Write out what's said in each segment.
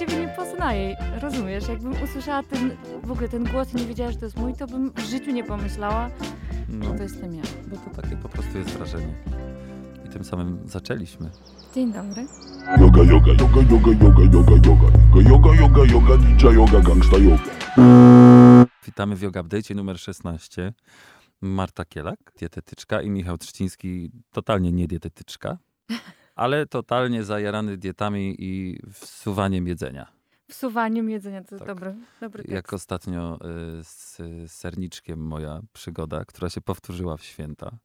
Siebie nie poznaję, rozumiesz? Jakbym usłyszała ten, w ogóle ten głos i nie wiedziała, że to jest mój, to bym w życiu nie pomyślała, No, że to jestem ja. bo to takie po prostu jest wrażenie. I tym samym zaczęliśmy. Dzień dobry. Yoga, yoga, yoga, yoga, yoga, yoga, yoga. Yoga, yoga, yoga, ninja yoga, gangsta yoga. Witamy w Yoga Update numer 16. Marta Kielak, dietetyczka i Michał Trzciński, totalnie nie dietetyczka, ale totalnie zajarany dietami i wsuwaniem jedzenia. Wsuwaniem jedzenia, to jest Tak. dobry, dobry tekst. Jak ostatnio y, z serniczkiem moja przygoda, która się powtórzyła w święta.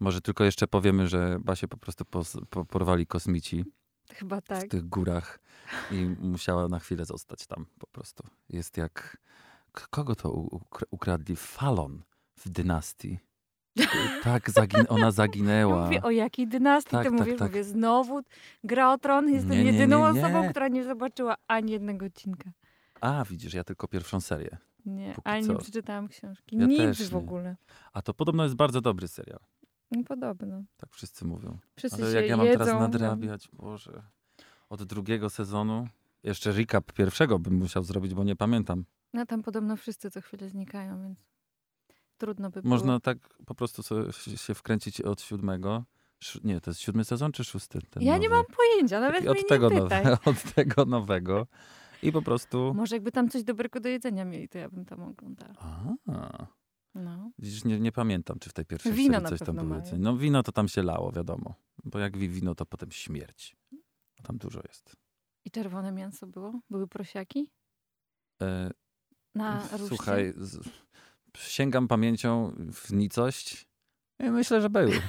Może tylko jeszcze powiemy, że Basie po prostu pos, po, porwali kosmici Chyba w tak. tych górach i musiała na chwilę zostać tam po prostu. Jest jak... Kogo to ukradli? Falon w dynastii. Tak, zagin ona zaginęła. mówię, o jakiej dynastii Tak, ty tak, mówisz? tak. Mówię, znowu gra o tron, jestem Nie, nie, jedyną nie, nie. osobą, która nie zobaczyła ani jednego odcinka. A, widzisz, ja tylko pierwszą serię. Nie, co. nie przeczytałam książki. Ja Nic w ogóle. A to podobno jest bardzo dobry serial. No, podobno. Tak wszyscy mówią. Wszyscy Ale jak ja mam jedzą. teraz nadrabiać, Boże. Od drugiego sezonu. Jeszcze recap pierwszego bym musiał zrobić, bo nie pamiętam. No tam podobno wszyscy co chwilę znikają, więc trudno by Można było. tak po prostu się wkręcić od siódmego. Nie, to jest siódmy sezon czy szósty? Ja nie nowy? mam pojęcia, nawet od tego, nie pytaj. nowe, od tego nowego. I po prostu. Może jakby tam coś dobrego do jedzenia mieli, to ja bym tam oglądała. A, No. widzisz, nie, nie pamiętam, czy w tej pierwszej Wino serii coś tam było. mają. No wino to tam się lało, wiadomo. Bo jak wi- wino, to potem śmierć. Tam dużo jest. I czerwone mięso było? Były prosiaki? E, Na? Słuchaj, z, sięgam pamięcią w nicość i myślę, że były.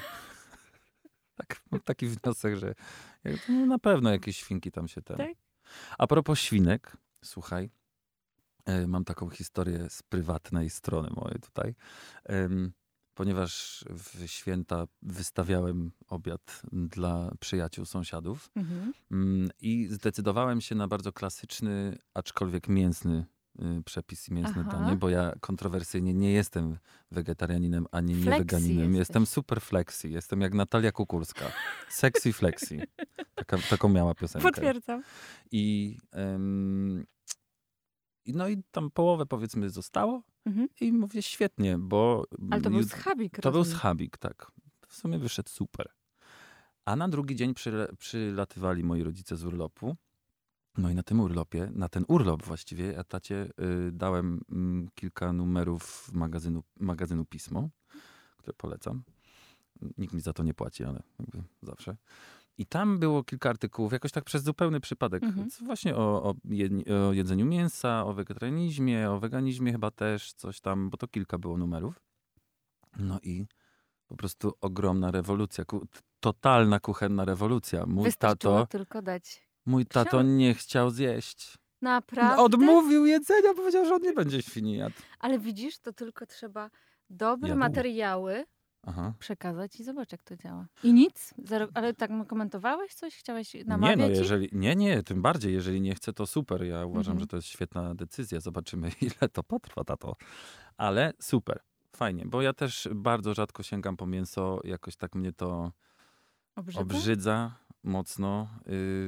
tak, taki wniosek, że no, na pewno jakieś świnki tam się tam. Tak? A propos świnek, słuchaj, e, mam taką historię z prywatnej strony mojej tutaj. Ponieważ w święta wystawiałem obiad dla przyjaciół, sąsiadów Mhm. mm, i zdecydowałem się na bardzo klasyczny, aczkolwiek mięsny przepis i mięsne Aha. danie, bo ja kontrowersyjnie nie jestem wegetarianinem ani nie Flexi weganinem. jesteś. Jestem super flexi, jestem jak Natalia Kukulska. Sexy flexi. Taka, taką miała piosenkę. Potwierdzam. I, i no i tam połowę powiedzmy zostało Mhm. i mówię świetnie, bo... Ale to był schabik, to był rozumiem. schabik, tak. W sumie wyszedł super. A na drugi dzień przylatywali moi rodzice z urlopu. No i na tym urlopie, na ten urlop właściwie, ja tacie y, dałem mm, kilka numerów magazynu, magazynu Pismo, które polecam. Nikt mi za to nie płaci, ale jakby zawsze. I tam było kilka artykułów, jakoś tak przez zupełny przypadek, Mhm. właśnie o, o, o jedzeniu mięsa, o wegetarianizmie, o weganizmie chyba też, coś tam, bo to kilka było numerów. No i po prostu ogromna rewolucja, ku, totalna kuchenna rewolucja. Mój Wystarczyło tato, tylko dać. Mój tato nie chciał zjeść. Naprawdę? Odmówił jedzenia, powiedział, że on nie będzie świni jadł. Ale widzisz, to tylko trzeba dobre Jadł. materiały Aha. przekazać i zobacz, jak to działa. I nic? Zero... Ale tak komentowałeś coś? Chciałeś namawiać Nie, no ich? jeżeli, nie, nie, tym bardziej, jeżeli nie chce, to super. Ja uważam, Mhm. że to jest świetna decyzja. Zobaczymy, ile to potrwa, tato. Ale super, fajnie, bo ja też bardzo rzadko sięgam po mięso. Jakoś tak mnie to Obrzydza? obrzydza mocno.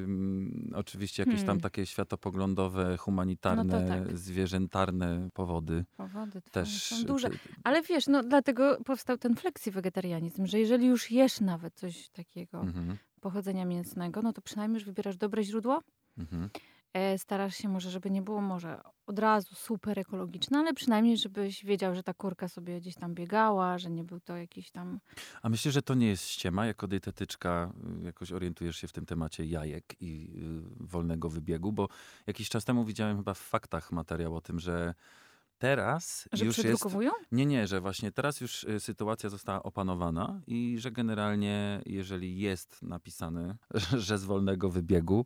Ym, oczywiście jakieś tam Hmm. takie światopoglądowe, humanitarne, No tak. zwierzętarne powody Powody twoje też. są duże. Ale wiesz, no dlatego powstał ten flexi wegetarianizm, że jeżeli już jesz nawet coś takiego Mhm, pochodzenia mięsnego, no to przynajmniej już wybierasz dobre źródło. mhm. E, starasz się może, żeby nie było może od razu super ekologiczne, ale przynajmniej żebyś wiedział, że ta kurka sobie gdzieś tam biegała, że nie był to jakiś tam... A myślisz, że to nie jest ściema? Jako dietetyczka y, jakoś orientujesz się w tym temacie jajek i y, wolnego wybiegu? Bo jakiś czas temu widziałem chyba w faktach materiał o tym, że teraz Że już jest... Nie, nie, że właśnie teraz już y, sytuacja została opanowana i że generalnie jeżeli jest napisane, że z wolnego wybiegu,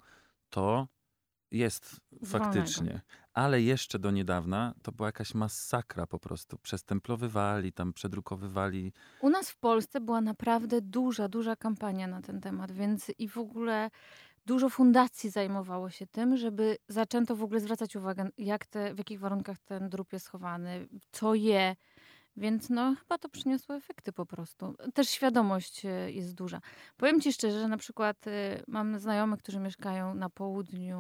to jest wolnego. faktycznie. Ale jeszcze do niedawna to była jakaś masakra po prostu. Przestemplowywali, tam przedrukowywali. U nas w Polsce była naprawdę duża, duża kampania na ten temat, więc i w ogóle dużo fundacji zajmowało się tym, żeby zaczęto w ogóle zwracać uwagę, jak te, w jakich warunkach ten drób jest schowany, co je. Więc no, chyba to przyniosło efekty po prostu. Też świadomość e, jest duża. Powiem ci szczerze, że na przykład e, mam znajomych, którzy mieszkają na południu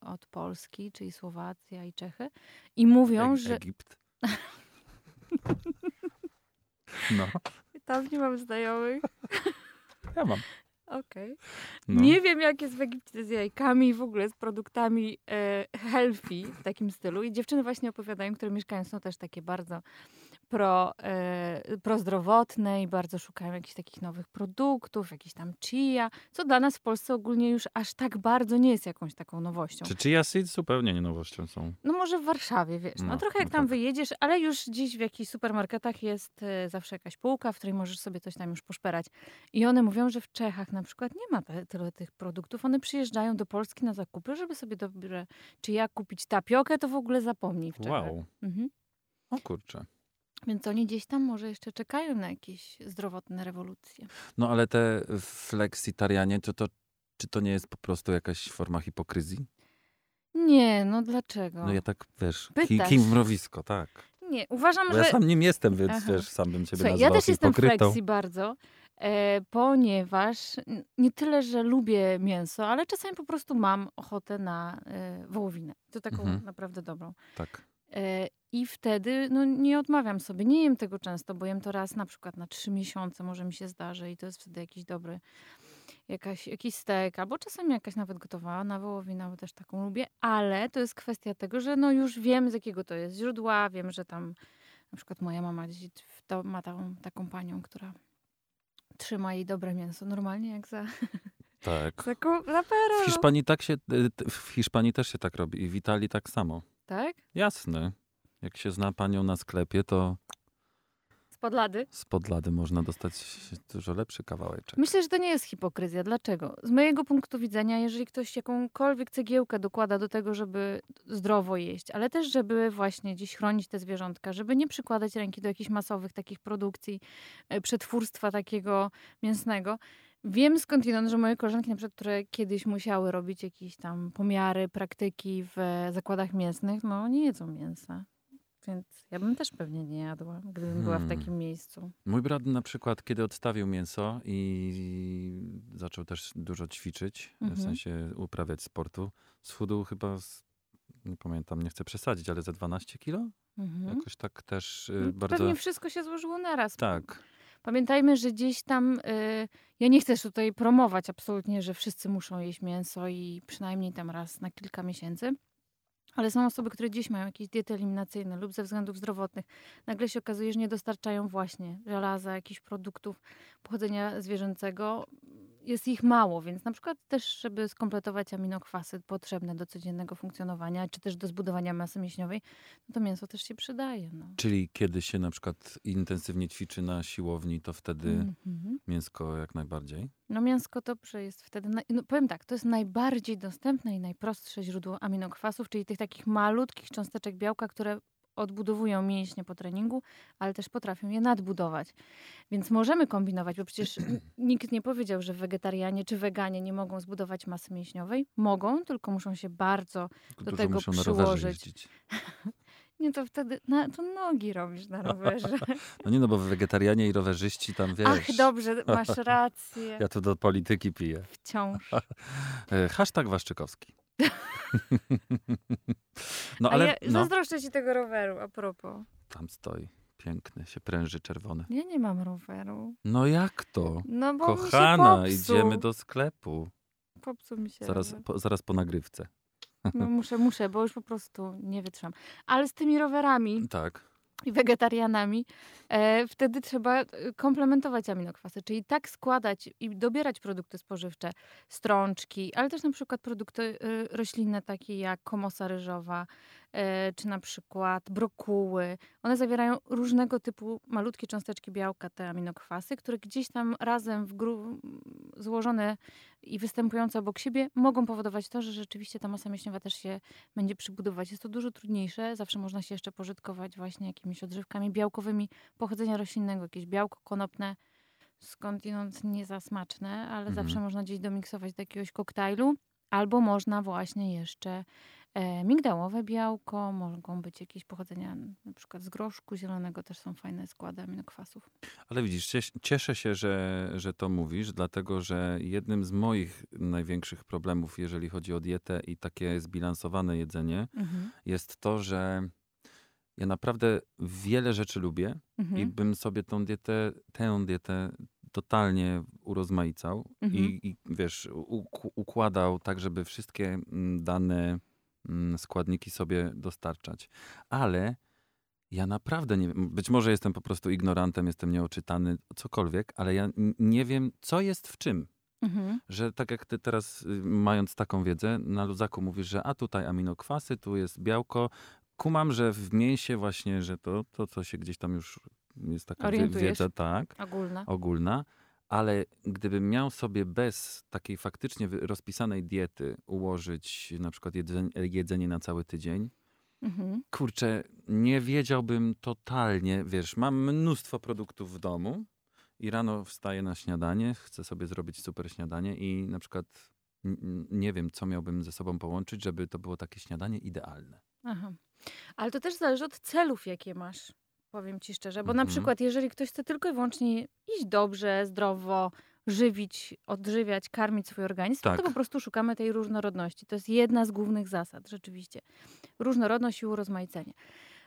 od Polski, czyli Słowacja i Czechy, i mówią, E- że Egipt. No, tam nie mam znajomych. ja mam. Okej. No. Nie wiem, jak jest w Egipcie z jajkami i w ogóle z produktami e, healthy w takim stylu. I dziewczyny właśnie opowiadają, które mieszkają, są też takie bardzo pro, e, prozdrowotne i bardzo szukają jakichś takich nowych produktów, jakiś tam chia, co dla nas w Polsce ogólnie już aż tak bardzo nie jest jakąś taką nowością. Czy chia seeds zupełnie nie nowością są? No może w Warszawie, wiesz, no, No, trochę jak no tam tak. wyjedziesz, ale już gdzieś w jakichś supermarketach jest e, zawsze jakaś półka, w której możesz sobie coś tam już poszperać. I one mówią, że w Czechach na przykład nie ma te, tyle tych produktów. One przyjeżdżają do Polski na zakupy, żeby sobie dobrze, czy jak kupić tapiokę, to w ogóle zapomnij w Czechach. Wow. Mhm. O kurczę. Więc oni gdzieś tam może jeszcze czekają na jakieś zdrowotne rewolucje. No ale te flexitarianie, to, to, czy to nie jest po prostu jakaś forma hipokryzji? Nie, no dlaczego? No ja tak, wiesz, ki, Pytasz. kim mrowisko, tak. Nie, uważam, Bo że... ja sam nim jestem, więc Aha. wiesz, sam bym ciebie Słuchaj, nazwał ja też jestem hipokrytą. flexi bardzo, e, ponieważ nie tyle, że lubię mięso, ale czasami po prostu mam ochotę na e, wołowinę. To taką Mhm. naprawdę dobrą. Tak. E, I wtedy no, nie odmawiam sobie. Nie jem tego często, bo jem to raz na przykład na trzy miesiące może mi się zdarzy i to jest wtedy jakiś dobry jakaś, jakiś stek, albo czasami jakaś nawet gotowana wołowina, bo też taką lubię, ale to jest kwestia tego, że no już wiem z jakiego to jest źródła, wiem, że tam na przykład moja mama ma tą, taką panią, która trzyma jej dobre mięso, normalnie jak za, Tak. za, za. W Hiszpanii, tak się, y, w Hiszpanii też się tak robi i w Italii tak samo. Tak? Jasne. Jak się zna panią na sklepie, to Spod lady. spod lady można dostać dużo lepszy kawałeczek. Myślę, że to nie jest hipokryzja. Dlaczego? Z mojego punktu widzenia, jeżeli ktoś jakąkolwiek cegiełkę dokłada do tego, żeby zdrowo jeść, ale też, żeby właśnie gdzieś chronić te zwierzątka, żeby nie przykładać ręki do jakichś masowych takich produkcji, e, przetwórstwa takiego mięsnego. Wiem skądinąd, że moje koleżanki, na przykład, które kiedyś musiały robić jakieś tam pomiary, praktyki w zakładach mięsnych, no nie jedzą mięsa. Więc ja bym też pewnie nie jadła, gdybym była w Hmm. takim miejscu. Mój brat na przykład, kiedy odstawił mięso i zaczął też dużo ćwiczyć, w Mhm. sensie uprawiać sportu, schudł chyba, z, nie pamiętam, nie chcę przesadzić, ale ze 12 kilo? Mhm. Jakoś tak też y, No, bardzo... Pewnie wszystko się złożyło naraz. Tak. Pamiętajmy, że gdzieś tam, y, ja nie chcę tutaj promować absolutnie, że wszyscy muszą jeść mięso i przynajmniej tam raz na kilka miesięcy. Ale są osoby, które gdzieś mają jakieś diety eliminacyjne lub ze względów zdrowotnych. Nagle się okazuje, że nie dostarczają właśnie żelaza, jakichś produktów pochodzenia zwierzęcego. Jest ich mało, więc na przykład też, żeby skompletować aminokwasy potrzebne do codziennego funkcjonowania, czy też do zbudowania masy mięśniowej, no to mięso też się przydaje. No. Czyli kiedy się na przykład intensywnie ćwiczy na siłowni, to wtedy Mhm. mięsko jak najbardziej? No mięsko dobrze jest wtedy, no powiem tak, to jest najbardziej dostępne i najprostsze źródło aminokwasów, czyli tych takich malutkich cząsteczek białka, które odbudowują mięśnie po treningu, ale też potrafią je nadbudować. Więc możemy kombinować, bo przecież nikt nie powiedział, że wegetarianie czy weganie nie mogą zbudować masy mięśniowej. Mogą, tylko muszą się bardzo... Dużo tego muszą przyłożyć. Nie, to wtedy na, to nogi robisz na rowerze. No nie no, bo wegetarianie i rowerzyści tam, wiesz... Ach, dobrze, masz rację. Ja tu do polityki piję. Wciąż. E, Hashtag Waszczykowski. No Ale ja no, zazdroszczę ci tego roweru, a propos. tam stoi. Piękny, się pręży czerwony. Ja nie mam roweru. No jak to? No bo Kochana, idziemy do sklepu. Popsuł mi się Zaraz rower. po, zaraz po nagrywce. No muszę, muszę, bo już po prostu nie wytrzymam. Ale z tymi rowerami Tak. I wegetarianami e, wtedy trzeba e, komplementować aminokwasy, czyli tak składać i dobierać produkty spożywcze, strączki, ale też na przykład produkty e, roślinne takie jak komosa ryżowa, e, czy na przykład brokuły. One zawierają różnego typu malutkie cząsteczki białka, te aminokwasy, które gdzieś tam razem w gru- złożone i występujące obok siebie mogą powodować to, że rzeczywiście ta masa mięśniowa też się będzie przybudować. Jest to dużo trudniejsze. Zawsze można się jeszcze pożytkować właśnie jakimiś odżywkami białkowymi pochodzenia roślinnego, jakieś białko konopne, skądinąd nie za smaczne, ale Mhm. zawsze można gdzieś domiksować do jakiegoś koktajlu. Albo można właśnie jeszcze migdałowe białko, mogą być jakieś pochodzenia na przykład z groszku zielonego, też są fajne składy aminokwasów. Ale widzisz, cies- cieszę się, że, że to mówisz, dlatego że jednym z moich największych problemów, jeżeli chodzi o dietę i takie zbilansowane jedzenie, Mhm. jest to, że ja naprawdę wiele rzeczy lubię Mhm. i bym sobie tą dietę, tę dietę totalnie urozmaicał Mhm. i, i wiesz, uk- układał tak, żeby wszystkie dane składniki sobie dostarczać. Ale ja naprawdę nie wiem, być może jestem po prostu ignorantem, jestem nieoczytany, cokolwiek, ale ja nie wiem, co jest w czym. Mhm. Że tak jak ty teraz, y, mając taką wiedzę, na luzaku mówisz, że a tutaj aminokwasy, tu jest białko. Kumam, że w mięsie właśnie, że to, to co się gdzieś tam już jest taka Orientujesz. wiedza, tak, Ogólna. ogólna, ale gdybym miał sobie bez takiej faktycznie rozpisanej diety ułożyć na przykład jedzenie, jedzenie na cały tydzień, Mhm. kurczę, nie wiedziałbym totalnie, wiesz, mam mnóstwo produktów w domu i rano wstaję na śniadanie, chcę sobie zrobić super śniadanie i na przykład nie wiem, co miałbym ze sobą połączyć, żeby to było takie śniadanie idealne. Aha. Ale to też zależy od celów, jakie masz. Powiem ci szczerze, bo na Mhm. przykład, jeżeli ktoś chce tylko i wyłącznie iść dobrze, zdrowo, żywić, odżywiać, karmić swój organizm, Tak. to po prostu szukamy tej różnorodności. To jest jedna z głównych zasad, rzeczywiście. Różnorodność i urozmaicenie.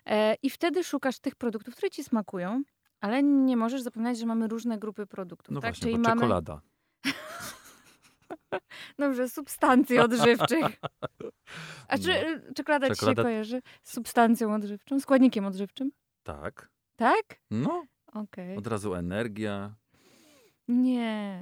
E, I wtedy szukasz tych produktów, które ci smakują, ale nie możesz zapominać, że mamy różne grupy produktów. No tak? właśnie, Czyli mamy czekolada. dobrze, substancji odżywczych. A czy No. y, czekolada, ci się Czekolada- kojarzy z substancją odżywczą, składnikiem odżywczym? Tak. Tak? No, Okej. od razu energia. Nie,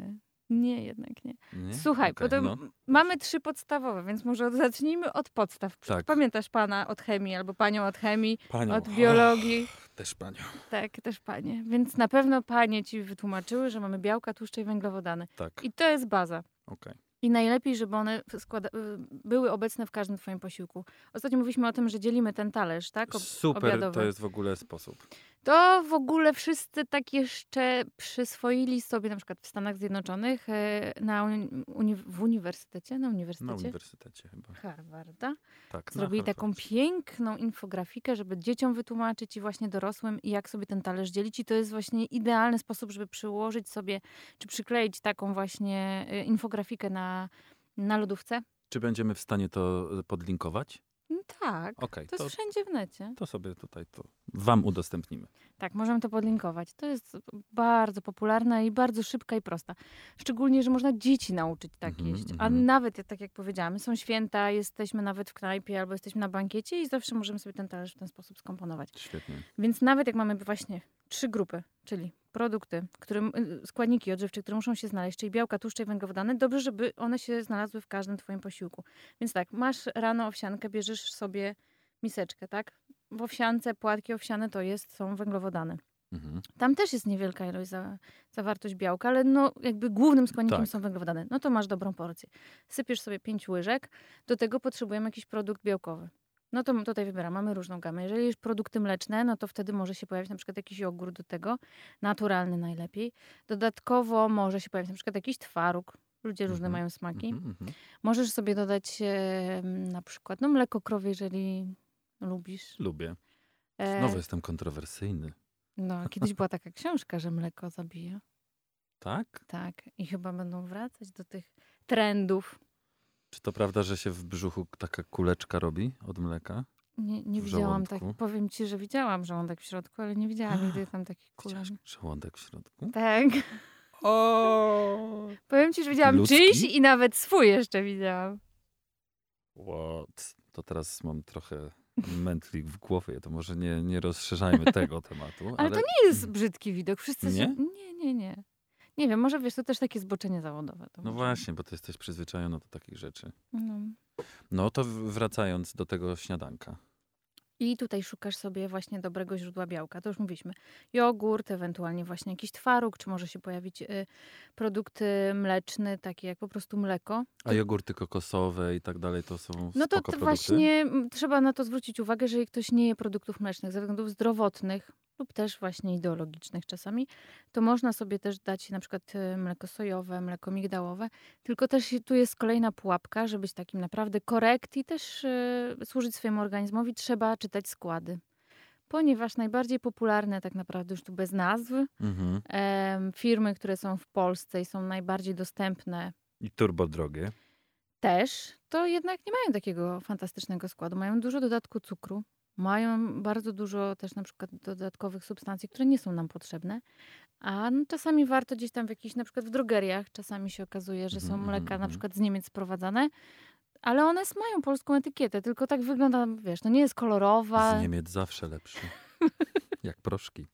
nie, jednak nie. Nie? Słuchaj, Okej, to no. mamy trzy podstawowe, więc może od- zacznijmy od podstaw. Tak. Pamiętasz pana od chemii albo panią od chemii, Panią. od biologii? Też panią. Tak, też panie. Więc na pewno panie ci wytłumaczyły, że mamy białka, tłuszcze i węglowodany. Tak, I to jest baza. okej. I najlepiej, żeby one składa- y, były obecne w każdym twoim posiłku. Ostatnio mówiliśmy o tym, że dzielimy ten talerz, tak? Ob- Super, obiadowy. to jest w ogóle sposób. To w ogóle wszyscy tak jeszcze przyswoili sobie, na przykład w Stanach Zjednoczonych, e, na uni- w uniwersytecie, na Na uniwersytecie uniwersytecie chyba. Harvarda, Tak, zrobili taką piękną infografikę, żeby dzieciom wytłumaczyć i właśnie dorosłym, jak sobie ten talerz dzielić. I to jest właśnie idealny sposób, żeby przyłożyć sobie, czy przykleić taką właśnie e, infografikę na, na lodówce. Czy będziemy w stanie to podlinkować? No tak, Okej, to to, jest wszędzie w necie. to sobie tutaj to wam udostępnimy. Tak, możemy to podlinkować. To jest bardzo popularna i bardzo szybka i prosta. Szczególnie, że można dzieci nauczyć tak Mhm, jeść. A mhm. nawet, tak jak powiedziałam, są święta, jesteśmy nawet w knajpie albo jesteśmy na bankiecie i zawsze możemy sobie ten talerz w ten sposób skomponować. Świetnie. Więc nawet jak mamy właśnie trzy grupy, czyli produkty, które, y, składniki odżywcze, które muszą się znaleźć, czyli białka, tłuszcze i węglowodany, dobrze, żeby one się znalazły w każdym twoim posiłku. Więc tak, masz rano owsiankę, bierzesz sobie miseczkę, tak? W owsiance płatki owsiane to jest, są węglowodany. Mhm. Tam też jest niewielka ilość za, zawartość białka, ale no jakby głównym składnikiem Tak. są węglowodany. No to masz dobrą porcję. Sypiesz sobie pięć łyżek, do tego potrzebujemy jakiś produkt białkowy. No to tutaj wybieram, mamy różną gamę. Jeżeli jest produkty mleczne, no to wtedy może się pojawić na przykład jakiś jogurt do tego, naturalny najlepiej. Dodatkowo może się pojawić na przykład jakiś twaróg. Ludzie różne Mhm. mają smaki. Mhm, mhm. Możesz sobie dodać e, na przykład no, mleko krowie, jeżeli lubisz. Lubię. E, Znowu jestem kontrowersyjny. no, kiedyś była taka książka, że mleko zabija. Tak? Tak, i chyba będą wracać do tych trendów. Czy to prawda, że się w brzuchu taka kuleczka robi od mleka? Nie, nie widziałam tak. Powiem ci, że widziałam żołądek w środku, ale nie widziałam nigdy tam takich kulek. Żołądek w środku? Tak. O! Powiem ci, że widziałam Ludzki? czyjś i nawet swój jeszcze widziałam. What? To teraz mam trochę mętlik w głowie, to może nie, nie rozszerzajmy tego tematu. Ale Ale, to nie jest brzydki widok. Wszyscy Nie? Się... Nie, nie, nie. Nie wiem, może wiesz, to też takie zboczenie zawodowe. No może- właśnie, bo ty jesteś przyzwyczajona do takich rzeczy. No. No to wracając do tego śniadanka. I tutaj szukasz sobie właśnie dobrego źródła białka. To już mówiliśmy. Jogurt, ewentualnie właśnie jakiś twaróg, czy może się pojawić y, produkty mleczne, takie jak po prostu mleko. A jogurty kokosowe i tak dalej to są No to, to właśnie trzeba na to zwrócić uwagę, że jeżeli ktoś nie je produktów mlecznych ze względów zdrowotnych lub też właśnie ideologicznych czasami, to można sobie też dać na przykład y, mleko sojowe, mleko migdałowe. Tylko też tu jest kolejna pułapka, żeby być takim naprawdę korekt i też y, służyć swojemu organizmowi, trzeba czytać składy. Ponieważ najbardziej popularne tak naprawdę już tu bez nazw, Mhm. firmy, które są w Polsce i są najbardziej dostępne I turbo drogie. też, to jednak nie mają takiego fantastycznego składu. Mają dużo dodatku cukru, mają bardzo dużo też na przykład dodatkowych substancji, które nie są nam potrzebne. A no, czasami warto gdzieś tam w jakichś, na przykład w drogeriach, czasami się okazuje, że są Mhm, mleka mhm, na mhm. przykład z Niemiec sprowadzane, ale one mają polską etykietę, tylko tak wygląda, wiesz, no nie jest kolorowa. Z Niemiec zawsze lepszy. Jak proszki.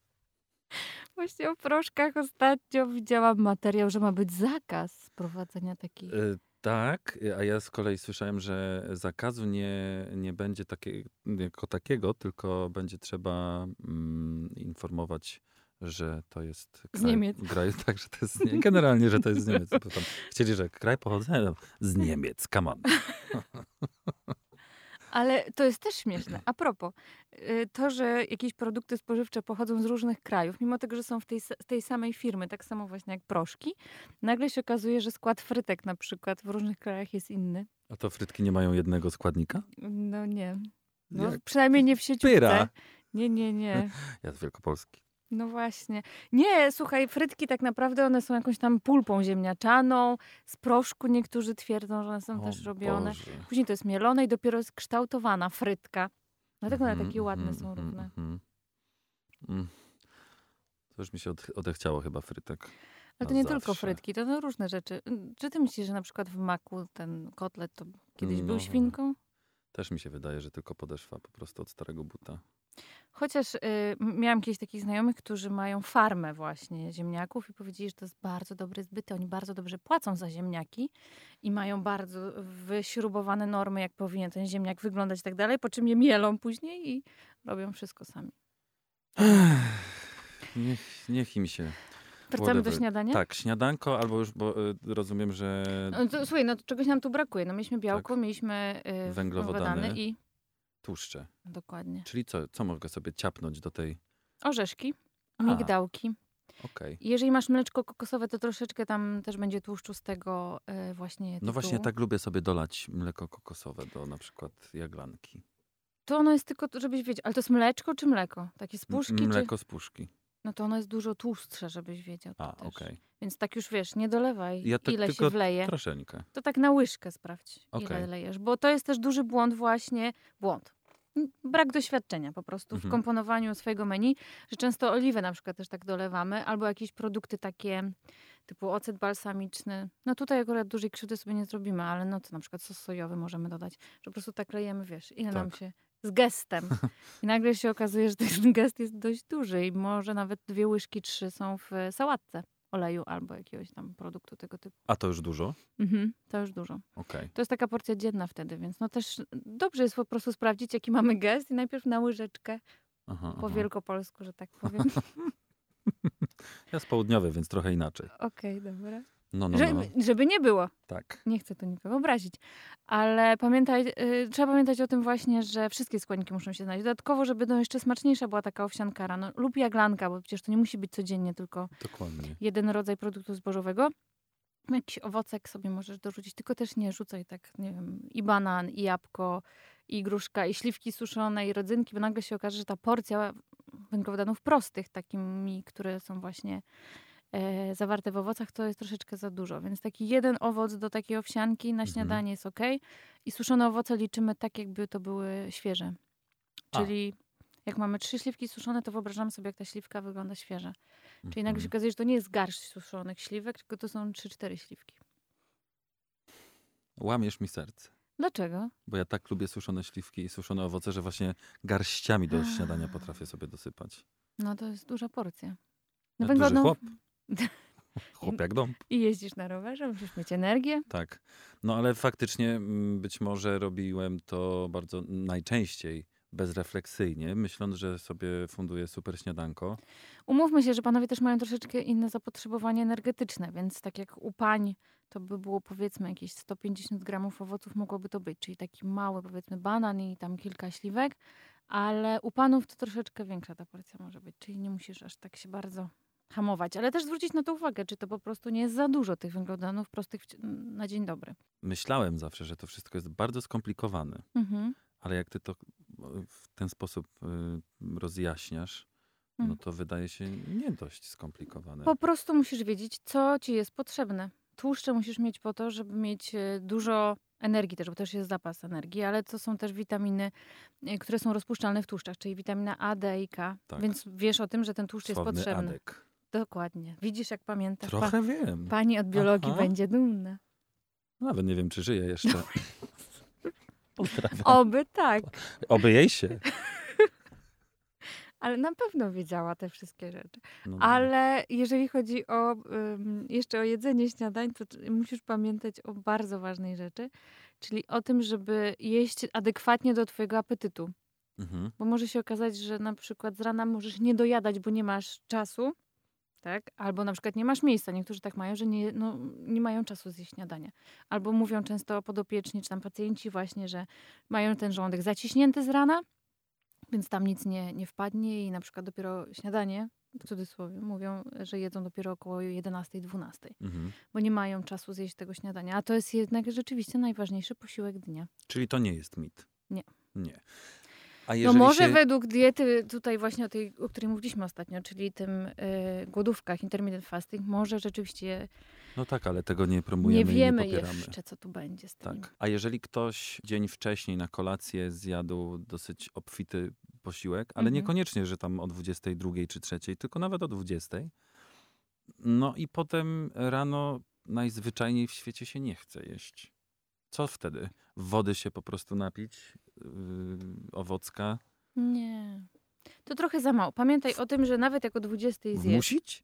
Właśnie o proszkach ostatnio widziałam materiał, że ma być zakaz sprowadzania takich. Y, tak, a ja z kolei słyszałem, że zakazu nie, nie będzie takie, jako takiego, tylko będzie trzeba mm, informować, że to jest Z Niemiec. Kraj, tak, że to jest generalnie, że to jest z Niemiec. Chcieli, że kraj pochodzenia no, z Niemiec, come on. Ale to jest też śmieszne. A propos, y, to, że jakieś produkty spożywcze pochodzą z różnych krajów, mimo tego, że są w tej, z tej samej firmy, tak samo właśnie jak proszki, nagle się okazuje, że skład frytek na przykład w różnych krajach jest inny. A to frytki nie mają jednego składnika? No nie. No, Jak przynajmniej nie w sieciówce. pyra. Nie, nie, nie. Ja z Wielkopolski. No właśnie. Nie, słuchaj, frytki tak naprawdę one są jakąś tam pulpą ziemniaczaną, z proszku niektórzy twierdzą, że one są O też robione. Boże. Później to jest mielone i dopiero jest kształtowana frytka. Dlatego one Mhm, takie ładne mhm, są mhm, równe. mhm. Mm. To już mi się od, odechciało chyba frytek. Ale to nie tylko zawsze. frytki, to no różne rzeczy. Mm, Czy ty myślisz, że na przykład w maku ten kotlet to kiedyś był No. świnką? Też mi się wydaje, że tylko podeszwa po prostu od starego buta. Chociaż y, miałam kiedyś takich znajomych, którzy mają farmę właśnie ziemniaków i powiedzieli, że to jest bardzo dobry zbyt. Oni bardzo dobrze płacą za ziemniaki i mają bardzo wyśrubowane normy, jak powinien ten ziemniak wyglądać i tak dalej, po czym je mielą później i robią wszystko sami. Niech, niech im się. Wracamy do śniadania? Tak, śniadanko, albo już, bo y, rozumiem, że No to, słuchaj, no to czegoś nam tu brakuje. No mieliśmy białko, Tak. mieliśmy y, Węglowodany. i... tłuszcze. Dokładnie. Czyli co, co mogę sobie ciapnąć do tej... Orzeszki, migdałki. I Jeżeli masz mleczko kokosowe, to troszeczkę tam też będzie tłuszczu z tego e, właśnie No tytułu. właśnie tak lubię sobie dolać mleko kokosowe do na przykład jaglanki. To ono jest tylko, to, żebyś wiedział. Ale to jest mleczko czy mleko? Takie z M- puszki? Czy... Mleko z puszki. No to ono jest dużo tłustsze, żebyś wiedział. A, okej. Więc tak już wiesz, nie dolewaj, Ja tak ile się wleje. Troszeczkę. To tak na łyżkę sprawdź, ile Okej. lejesz. Bo to jest też duży błąd właśnie, błąd. Brak doświadczenia po prostu Mhm. w komponowaniu swojego menu, że często oliwę na przykład też tak dolewamy, albo jakieś produkty takie typu ocet balsamiczny. No tutaj akurat dużej krzywdy sobie nie zrobimy, ale no to na przykład sos sojowy możemy dodać, że po prostu tak lejemy, wiesz, ile nam Tak. się z gestem. I nagle się okazuje, że ten gest jest dość duży i może nawet dwie łyżki, trzy są w sałatce oleju albo jakiegoś tam produktu tego typu. A to już dużo? Mhm, to już dużo. Okej. To jest taka porcja dzienna wtedy, więc no też dobrze jest po prostu sprawdzić, jaki mamy gest i najpierw na łyżeczkę Aha, po aha. wielkopolsku, że tak powiem. Ja z południowy, więc trochę inaczej. Okej, dobra. No, no, Że, no. Żeby nie było. Tak. Nie chcę tu nikogo obrazić. Ale pamiętaj, y, trzeba pamiętać o tym właśnie, że wszystkie składniki muszą się znaleźć. Dodatkowo, żeby no jeszcze smaczniejsza była taka owsianka rano lub jaglanka, bo przecież to nie musi być codziennie tylko Dokładnie. jeden rodzaj produktu zbożowego. Jakiś owocek sobie możesz dorzucić, tylko też nie rzucaj tak, nie wiem, i banan, i jabłko, i gruszka, i śliwki suszone, i rodzynki, bo nagle się okaże, że ta porcja węglowodanów prostych, takimi, które są właśnie zawarte w owocach, to jest troszeczkę za dużo. Więc taki jeden owoc do takiej owsianki na Mhm. śniadanie jest ok. I suszone owoce liczymy tak, jakby to były świeże. A. Czyli jak mamy trzy śliwki suszone, to wyobrażamy sobie, jak ta śliwka wygląda świeża. Czyli nagle się Mhm. okazuje, że to nie jest garść suszonych śliwek, tylko to są 3-4 śliwki. Łamiesz mi serce. Dlaczego? Bo ja tak lubię suszone śliwki i suszone owoce, że właśnie garściami do śniadania potrafię sobie dosypać. No to jest duża porcja. Ja No duży chłop. Chłop jak dąb. I jeździsz na rowerze, musisz mieć energię. Tak. No ale faktycznie mm, być może robiłem to bardzo najczęściej bezrefleksyjnie, myśląc, że sobie funduję super śniadanko. Umówmy się, że panowie też mają troszeczkę inne zapotrzebowanie energetyczne, więc tak jak u pań to by było powiedzmy jakieś 150 gramów owoców mogłoby to być, czyli taki mały powiedzmy banan i tam kilka śliwek, ale u panów to troszeczkę większa ta porcja może być, czyli nie musisz aż tak się bardzo hamować, ale też zwrócić na to uwagę, czy to po prostu nie jest za dużo tych węglowodanów prostych w- na dzień dobry. Myślałem zawsze, że to wszystko jest bardzo skomplikowane, Mhm. ale jak ty to w ten sposób y, rozjaśniasz, no Mm. to wydaje się nie dość skomplikowane. Po prostu musisz wiedzieć, co ci jest potrzebne. Tłuszcze musisz mieć po to, żeby mieć e, dużo energii też, bo też jest zapas energii, ale to są też witaminy, e, które są rozpuszczalne w tłuszczach, czyli witamina A, D i K. Tak. Więc wiesz o tym, że ten tłuszcz jest Sławny potrzebny. Adek. Dokładnie. Widzisz, jak pamiętasz. Pa- Trochę wiem. pani od biologii Aha. będzie dumna. Nawet nie wiem, czy żyje jeszcze. Pozdrawiam. Oby tak. Oby jej się. Ale na pewno wiedziała te wszystkie rzeczy. No, Ale jeżeli chodzi o ym, jeszcze o jedzenie śniadań, to musisz pamiętać o bardzo ważnej rzeczy, czyli o tym, żeby jeść adekwatnie do twojego apetytu. Mhm. Bo może się okazać, że na przykład z rana możesz nie dojadać, bo nie masz czasu, tak? Albo na przykład nie masz miejsca. Niektórzy tak mają, że nie, no, nie mają czasu zjeść śniadania. Albo mówią często podopieczni, czy tam pacjenci właśnie, że mają ten żołądek zaciśnięty z rana, więc tam nic nie, nie wpadnie i na przykład dopiero śniadanie, w cudzysłowie, mówią, że jedzą dopiero około 11-12, Mhm. bo nie mają czasu zjeść tego śniadania. A to jest jednak rzeczywiście najważniejszy posiłek dnia. Czyli to nie jest mit. Nie. Nie. No może się... według diety tutaj właśnie o tej, o której mówiliśmy ostatnio, czyli tym y, głodówkach, intermittent fasting, może rzeczywiście No tak, ale tego nie promujemy nie wiemy i nie popieramy. jeszcze, co tu będzie z tym. Tak. A jeżeli ktoś dzień wcześniej na kolację zjadł dosyć obfity posiłek, ale Mhm. niekoniecznie, że tam o 22 czy 3, tylko nawet o 20, no i potem rano najzwyczajniej w świecie się nie chce jeść. Co wtedy? Wody się po prostu napić, owocka, Nie. To trochę za mało. Pamiętaj o tym, że nawet jak o 20 zjesz, wmusić?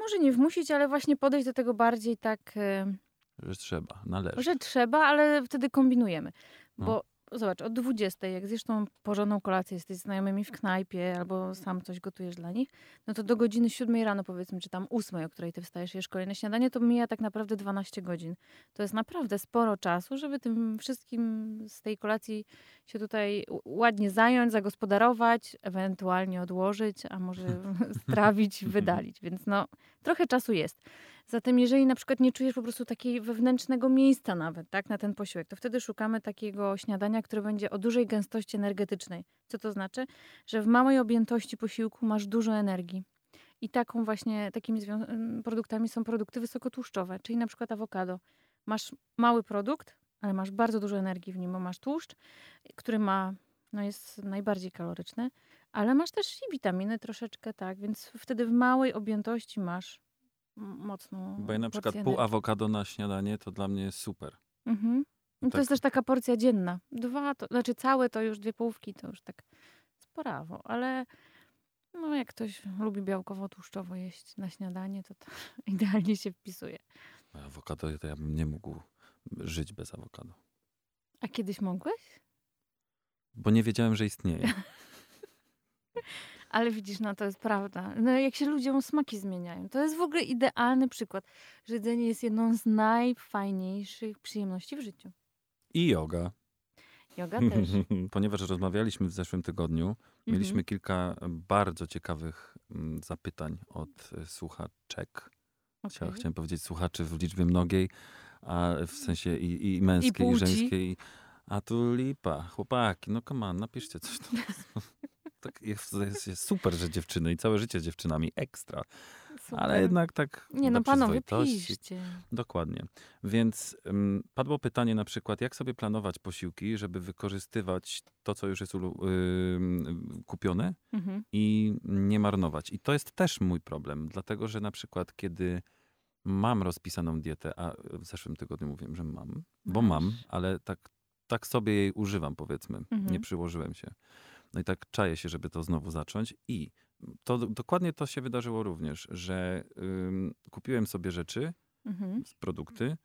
może nie wmusić, ale właśnie podejść do tego bardziej tak, y, Że trzeba, należy. że trzeba, ale wtedy kombinujemy. No. Zobacz, od 20, jak zjesz tą porządną kolację, jesteś znajomymi w knajpie albo sam coś gotujesz dla nich, no to do godziny 7 rano powiedzmy, czy tam 8, o której ty wstajesz, jesz kolejne śniadanie, to mija tak naprawdę 12 godzin. To jest naprawdę sporo czasu, żeby tym wszystkim z tej kolacji się tutaj ładnie zająć, zagospodarować, ewentualnie odłożyć, a może strawić, wydalić. Więc no, trochę czasu jest. Zatem jeżeli na przykład nie czujesz po prostu takiego wewnętrznego miejsca nawet, tak, na ten posiłek, to wtedy szukamy takiego śniadania, które będzie o dużej gęstości energetycznej. Co to znaczy? Że w małej objętości posiłku masz dużo energii. I taką właśnie, takimi ym, produktami są produkty wysokotłuszczowe, czyli na przykład awokado. Masz mały produkt, ale masz bardzo dużo energii w nim, bo masz tłuszcz, który ma, no jest najbardziej kaloryczny, ale masz też i witaminy troszeczkę, tak, więc wtedy w małej objętości masz mocną Bo ja na przykład pół awokado na śniadanie to dla mnie jest super. Mhm. No to Tak. jest też taka porcja dzienna. Dwa, to znaczy całe to już dwie połówki, to już tak sporawo, ale no jak ktoś lubi białkowo-tłuszczowo jeść na śniadanie, to to idealnie się wpisuje. Awokado to ja bym nie mógł żyć bez awokado. A kiedyś mogłeś? Bo nie wiedziałem, że istnieje. Ale widzisz, no to jest prawda. No jak się ludziom smaki zmieniają. To jest w ogóle idealny przykład, że jedzenie jest jedną z najfajniejszych przyjemności w życiu. I yoga. Yoga też. Ponieważ rozmawialiśmy w zeszłym tygodniu, mieliśmy Mhm. kilka bardzo ciekawych mm, zapytań od e, słuchaczek. Okej. Chciałem powiedzieć słuchaczy w liczbie mnogiej, a w sensie i, i męskiej, i, płci. żeńskiej. A tu lipa, chłopaki, no come on, napiszcie coś. Tak jest, jest, super, że dziewczyny i całe życie z dziewczynami, ekstra. Super. Ale jednak tak Nie no, panowie, piszcie. Dokładnie. Więc ym, padło pytanie na przykład, jak sobie planować posiłki, żeby wykorzystywać to, co już jest ym, kupione Mhm. i nie marnować. I to jest też mój problem, dlatego że na przykład, kiedy mam rozpisaną dietę, a w zeszłym tygodniu mówiłem, że mam, bo mam, ale tak, tak sobie jej używam, powiedzmy. Mhm. Nie przyłożyłem się. No i tak czaję się, żeby to znowu zacząć. I to dokładnie to się wydarzyło również, że ym, kupiłem sobie rzeczy, Mhm. produkty,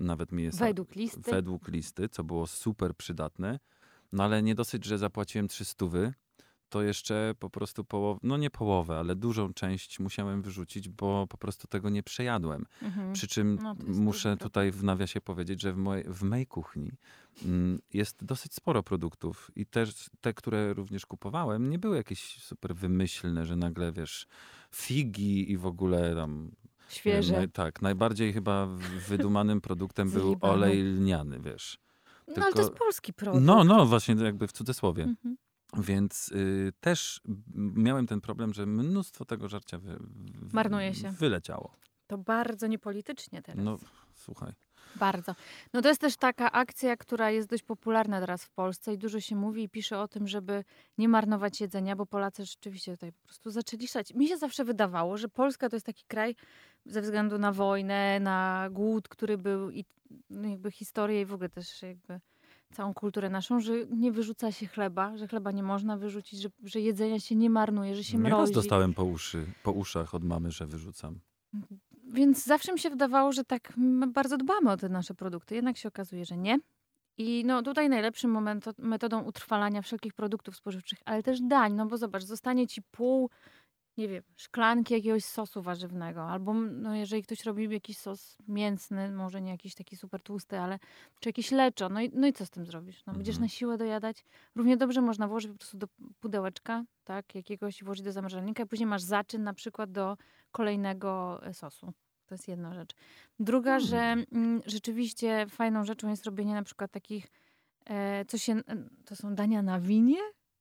nawet mi jest Według listy. według listy, co było super przydatne. No ale nie dosyć, że zapłaciłem 300, to jeszcze po prostu połowę, no nie połowę, ale dużą część musiałem wyrzucić, bo po prostu tego nie przejadłem. Mhm. Przy czym No, muszę tutaj w nawiasie powiedzieć, że w mojej, w mojej kuchni mm, jest dosyć sporo produktów i też te, które również kupowałem, nie były jakieś super wymyślne, że nagle, wiesz, figi i w ogóle tam... Świeże. Naj, tak, najbardziej chyba wydumanym produktem był olej lniany, wiesz. No ale to tylko- jest polski produkt. No, no, właśnie jakby w cudzysłowie. Mhm. Więc y, też miałem ten problem, że mnóstwo tego żarcia wy, w- Marnuje się. wyleciało. To bardzo niepolitycznie teraz. No, słuchaj. Bardzo. No to jest też taka akcja, która jest dość popularna teraz w Polsce i dużo się mówi i pisze o tym, żeby nie marnować jedzenia, bo Polacy rzeczywiście tutaj po prostu zaczęli szać. Mi się zawsze wydawało, że Polska to jest taki kraj ze względu na wojnę, na głód, który był i no jakby historię i w ogóle też jakby całą kulturę naszą, że nie wyrzuca się chleba, że chleba nie można wyrzucić, że, że jedzenia się nie marnuje, że się Nieraz mrozi. dostałem po, uszy, po uszach od mamy, że wyrzucam. Więc zawsze mi się wydawało, że tak bardzo dbamy o te nasze produkty. Jednak się okazuje, że nie. I no tutaj najlepszym moment, metodą utrwalania wszelkich produktów spożywczych, ale też dań, no bo zobacz, zostanie ci pół, nie wiem, szklanki jakiegoś sosu warzywnego, albo no jeżeli ktoś robi jakiś sos mięsny, może nie jakiś taki super tłusty, ale czy jakiś leczo, no i, no i co z tym zrobisz? No będziesz Mhm. na siłę dojadać. Równie dobrze można włożyć po prostu do pudełeczka, tak, jakiegoś i włożyć do zamrażalnika, i później masz zaczyn na przykład do kolejnego e, sosu. To jest jedna rzecz. Druga, Hmm. że mm, rzeczywiście fajną rzeczą jest robienie na przykład takich, e, co się, to są dania na winie?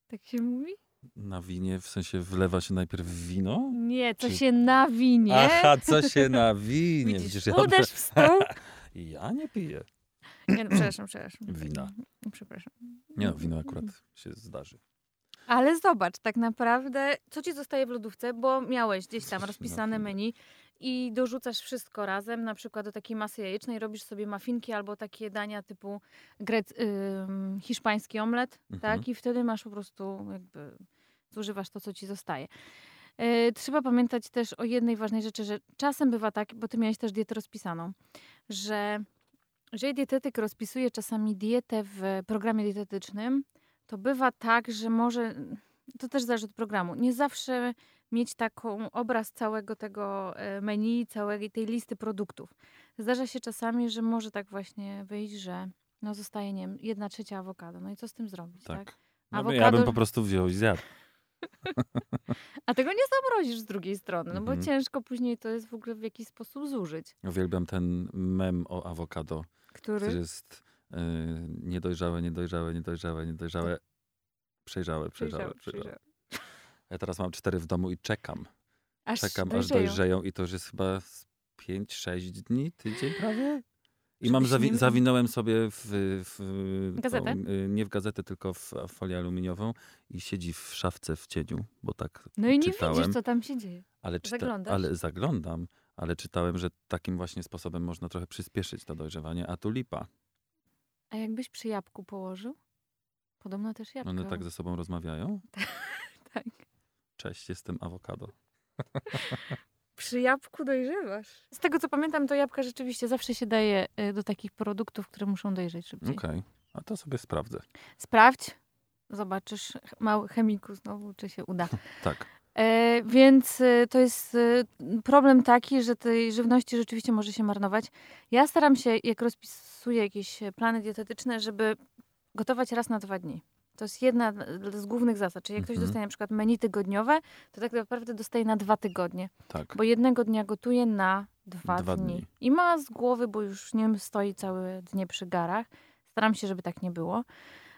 Tak się mówi? Na winie, w sensie wlewa się najpierw wino? Nie, co Czy- się na winie. Aha, co się na winie. Widzisz, Widzisz, ja, uderz w stół. ja nie piję. Nie, no, przepraszam, przepraszam. Wina. Przepraszam. Nie no, wino akurat się zdarzy. Ale zobacz, tak naprawdę, co ci zostaje w lodówce, bo miałeś gdzieś tam rozpisane menu i dorzucasz wszystko razem, na przykład do takiej masy jajecznej robisz sobie mafinki albo takie dania typu grec, ym, hiszpański omlet, Mhm. tak? I wtedy masz po prostu jakby, zużywasz to, co ci zostaje. Yy, trzeba pamiętać też o jednej ważnej rzeczy, że czasem bywa tak, bo ty miałeś też dietę rozpisaną, że jeżeli dietetyk rozpisuje czasami dietę w programie dietetycznym, to bywa tak, że może, to też zależy od programu, nie zawsze mieć taką obraz całego tego e, menu, całej tej listy produktów. Zdarza się czasami, że może tak właśnie wyjść, że no zostaje, nie wiem, jedna trzecia awokado. No i co z tym zrobić, tak? Tak. No, ja Awokado- bym po prostu wziął i zjadł. A tego nie zamrozisz z drugiej strony, no bo Mhm. ciężko później to jest w ogóle w jakiś sposób zużyć. Uwielbiam ten mem o awokado, Który... który jest y, niedojrzałe, niedojrzałe, niedojrzałe, niedojrzałe, przejrzałe, przejrzałe, przejrzałe. Ja teraz mam cztery w domu i czekam. Aż Czekam, aż dojrzeją. dojrzeją i to już jest chyba 5-6 dni, tydzień prawie. I mam zawi- nie- zawinąłem sobie w, w Gazetę? Y, nie w gazetę, tylko w folię aluminiową i siedzi w szafce w cieniu, bo tak No i nie czytałem. widzisz, co tam się dzieje. ale, zaglądasz? ale zaglądam, ale czytałem, że takim właśnie sposobem można trochę przyspieszyć to dojrzewanie, a tu lipa. A jakbyś przy jabłku położył? Podobno też jabłko. One tak ze sobą rozmawiają. tak. Cześć, jestem awokado. Przy jabłku dojrzewasz. Z tego co pamiętam, to jabłka rzeczywiście zawsze się daje y, do takich produktów, które muszą dojrzeć szybciej. Okej, a to sobie sprawdzę. Sprawdź, zobaczysz, mały chemiku znowu, czy się uda. Tak. E, więc y, to jest y, problem taki, że tej żywności rzeczywiście może się marnować. Ja staram się, jak rozpisuję jakieś plany dietetyczne, żeby gotować raz na dwa dni. To jest jedna z głównych zasad. Czyli jak ktoś Mhm. dostaje na przykład menu tygodniowe, to tak naprawdę dostaje na dwa tygodnie. Tak. Bo jednego dnia gotuje na dwa, Dwa dni. dni. I ma z głowy, bo już nie wiem, stoi całe dnie przy garach. Staram się, żeby tak nie było.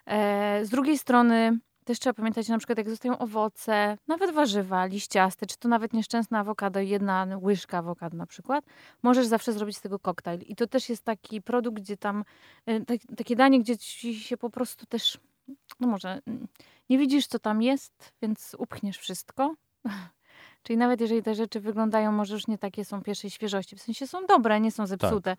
E, z drugiej strony też trzeba pamiętać, że na przykład jak zostają owoce, nawet warzywa, liściaste, czy to nawet nieszczęsne awokado, jedna łyżka awokado na przykład, możesz zawsze zrobić z tego koktajl. I to też jest taki produkt, gdzie tam, e, tak, takie danie, gdzie ci się po prostu też, no może, mm, nie widzisz co tam jest, więc upchniesz wszystko. Czyli nawet jeżeli te rzeczy wyglądają, może już nie takie są pierwszej świeżości, w sensie są dobre, nie są zepsute.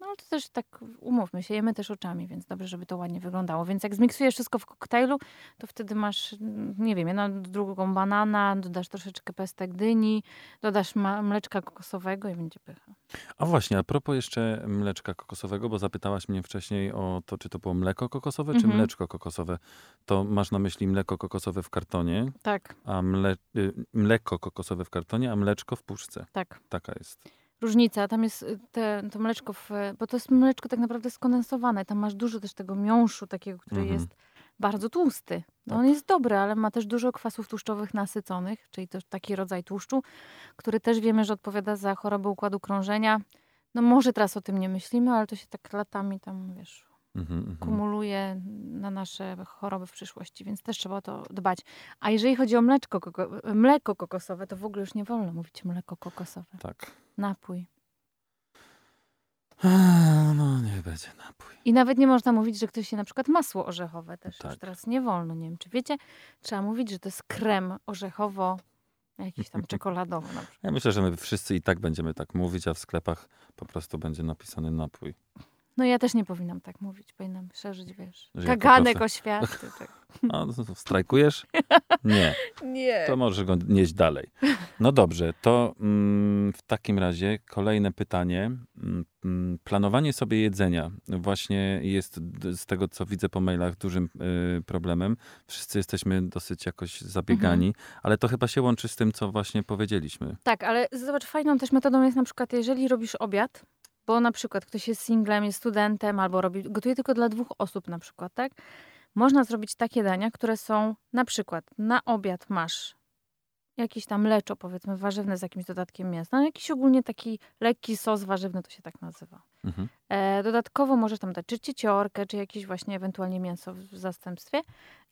No ale to też tak, umówmy się, jemy też oczami, więc dobrze, żeby to ładnie wyglądało. Więc jak zmiksujesz wszystko w koktajlu, to wtedy masz, nie wiem, jedną drugą banana, dodasz troszeczkę pestek dyni, dodasz mleczka kokosowego i będzie pycha. A właśnie, a propos jeszcze mleczka kokosowego, bo zapytałaś mnie wcześniej o to, czy to było mleko kokosowe, czy Mhm. mleczko kokosowe. To masz na myśli mleko kokosowe w kartonie, Tak, a mle, y, mleko kokosowe w kartonie, a mleczko w puszce. tak. Taka jest. różnica. Tam jest y, te, to mleczko, w, bo to jest mleczko tak naprawdę skondensowane. Tam masz dużo też tego miąższu takiego, który Mhm. jest bardzo tłusty. No Tak. On jest dobry, ale ma też dużo kwasów tłuszczowych nasyconych, czyli to taki rodzaj tłuszczu, który też wiemy, że odpowiada za choroby układu krążenia. No może teraz o tym nie myślimy, ale to się tak latami tam, wiesz, Mhm, mhm. kumuluje na nasze choroby w przyszłości, więc też trzeba o to dbać. A jeżeli chodzi o mleczko, koko, mleko kokosowe, to w ogóle już nie wolno mówić mleko kokosowe. Tak. Napój. A, No, nie będzie napój. I nawet nie można mówić, że ktoś je na przykład masło orzechowe też już Tak. teraz nie wolno. Nie wiem, czy wiecie, trzeba mówić, że to jest krem orzechowo, jakiś tam czekoladowy na przykład. Ja myślę, że my wszyscy i tak będziemy tak mówić, a w sklepach po prostu będzie napisany napój. No ja też nie powinnam tak mówić, powinnam szerzyć, wiesz, Że kaganek oświaty. Tak. A, to strajkujesz? Nie. Nie. To możesz go nieść dalej. No dobrze, to mm, w takim razie kolejne pytanie. Mm, mm, Planowanie sobie jedzenia właśnie jest z tego, co widzę po mailach, dużym y, problemem. Wszyscy jesteśmy dosyć jakoś zabiegani, Mhm. ale to chyba się łączy z tym, co właśnie powiedzieliśmy. Tak, ale zobacz, fajną też metodą jest na przykład, jeżeli robisz obiad, bo na przykład ktoś jest singlem, jest studentem, albo robi, gotuje tylko dla dwóch osób na przykład, tak? Można zrobić takie dania, które są na przykład na obiad masz jakieś tam leczo, powiedzmy, warzywne z jakimś dodatkiem mięsa. No, jakiś ogólnie taki lekki sos warzywny, to się tak nazywa. Mhm. E, dodatkowo możesz tam dać czy cieciorkę, czy jakieś właśnie ewentualnie mięso w w zastępstwie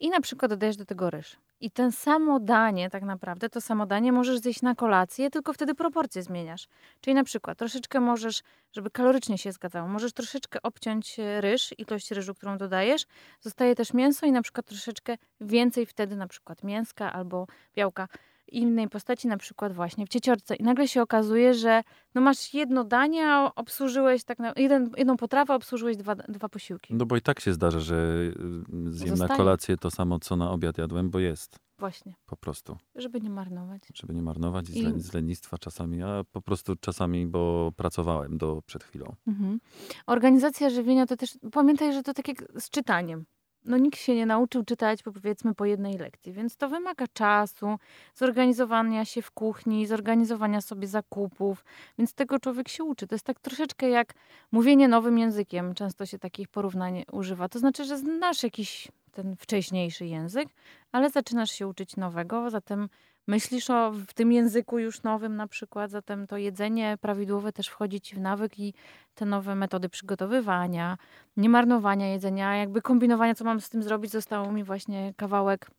i na przykład dodajesz do tego ryż. I ten samo danie tak naprawdę, to samo danie możesz zjeść na kolację, tylko wtedy proporcje zmieniasz. Czyli na przykład troszeczkę możesz, żeby kalorycznie się zgadzało, możesz troszeczkę obciąć e, ryż, ilość ryżu, którą dodajesz. Zostaje też mięso i na przykład troszeczkę więcej wtedy na przykład mięska albo białka innej postaci, na przykład właśnie w cieciorce. I nagle się okazuje, że no masz jedno danie, a obsłużyłeś tak na, jeden, jedną potrawę, obsłużyłeś dwa, dwa posiłki. No bo i tak się zdarza, że y, zjem na kolację to samo, co na obiad jadłem, bo jest Właśnie, po prostu. żeby nie marnować. Żeby nie marnować i z, z lenistwa czasami, a po prostu czasami, bo pracowałem do przed chwilą. Mhm. Organizacja żywienia to też, pamiętaj, że to tak jak z czytaniem. No nikt się nie nauczył czytać po, powiedzmy po jednej lekcji, więc to wymaga czasu, zorganizowania się w kuchni, zorganizowania sobie zakupów, więc tego człowiek się uczy. To jest tak troszeczkę jak mówienie nowym językiem. Często się takich porównań używa. To znaczy, że znasz jakiś ten wcześniejszy język, ale zaczynasz się uczyć nowego, zatem myślisz o w tym języku już nowym na przykład, zatem to jedzenie prawidłowe też wchodzi ci w nawyk i te nowe metody przygotowywania, nie marnowania jedzenia, jakby kombinowania, co mam z tym zrobić. Zostało mi właśnie kawałek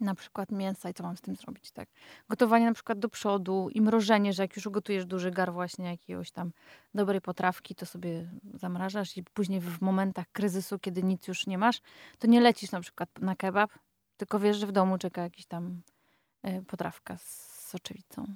na przykład mięsa i co mam z tym zrobić, tak. Gotowanie na przykład do przodu i mrożenie, że jak już ugotujesz duży gar właśnie jakiegoś tam dobrej potrawki, to sobie zamrażasz i później w momentach kryzysu, kiedy nic już nie masz, to nie lecisz na przykład na kebab, tylko wiesz, że w domu czeka jakiś tam potrawka z soczewicą.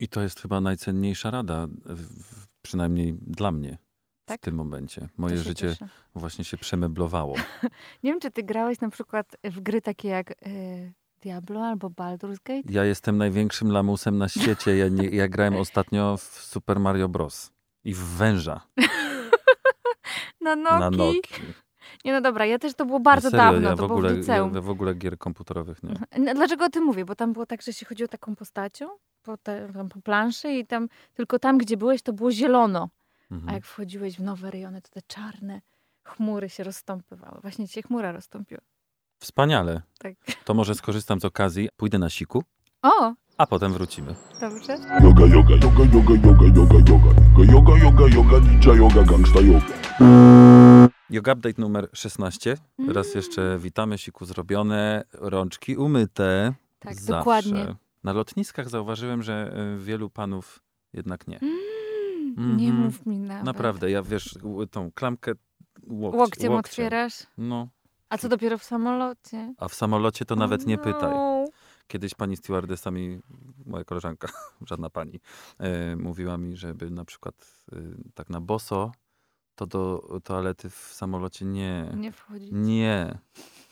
I to jest chyba najcenniejsza rada, w, przynajmniej dla mnie Tak? w tym momencie. Moje życie cieszę. właśnie się przemeblowało. Nie wiem, czy ty grałeś na przykład w gry takie jak y, Diablo albo Baldur's Gate? Ja jestem największym lamusem na świecie. Ja, nie, ja grałem ostatnio w Super Mario Bros. I w węża Na Noki. na Noki. Nie no dobra, ja też to było bardzo Serio, dawno, ja to w ogóle, było w liceum. ja w ogóle gier komputerowych nie. No, Dlaczego o tym mówię? Bo tam było tak, że się chodziło taką postacią po, te, tam po planszy i tam tylko tam, gdzie byłeś, to było zielono. A Mhm. jak wchodziłeś w nowe rejony, to te czarne chmury się rozstąpywały. Właśnie ci się chmura rozstąpiła. Wspaniale. Tak. To może skorzystam z okazji, pójdę na siku, O, a potem wrócimy. dobrze. Yoga, yoga, yoga, yoga, yoga, yoga, yoga. Yoga, yoga, yoga, ninja yoga, gangsta yoga. Yoga Update numer 16. Raz jeszcze witamy, siku zrobione, rączki umyte. Tak, Zawsze. dokładnie. Na lotniskach zauważyłem, że y, wielu panów jednak nie. Mm, Nie Mhm. mów mi nawet. Naprawdę, ja wiesz, tą klamkę łokci, Łokciem łokciem. otwierasz? No, A co dopiero w samolocie? a w samolocie to nawet nie pytaj. No. Kiedyś pani stewardessa mi moja koleżanka, żadna pani, e, mówiła mi, żeby na przykład e, tak na boso, to do toalety w samolocie nie. Nie wchodzi. Nie.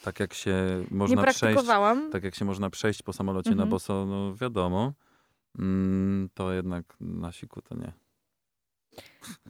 Tak jak się można Nie przejść. Tak jak się można przejść po samolocie na Mhm. boso, no wiadomo. Mm, to jednak na siku to nie.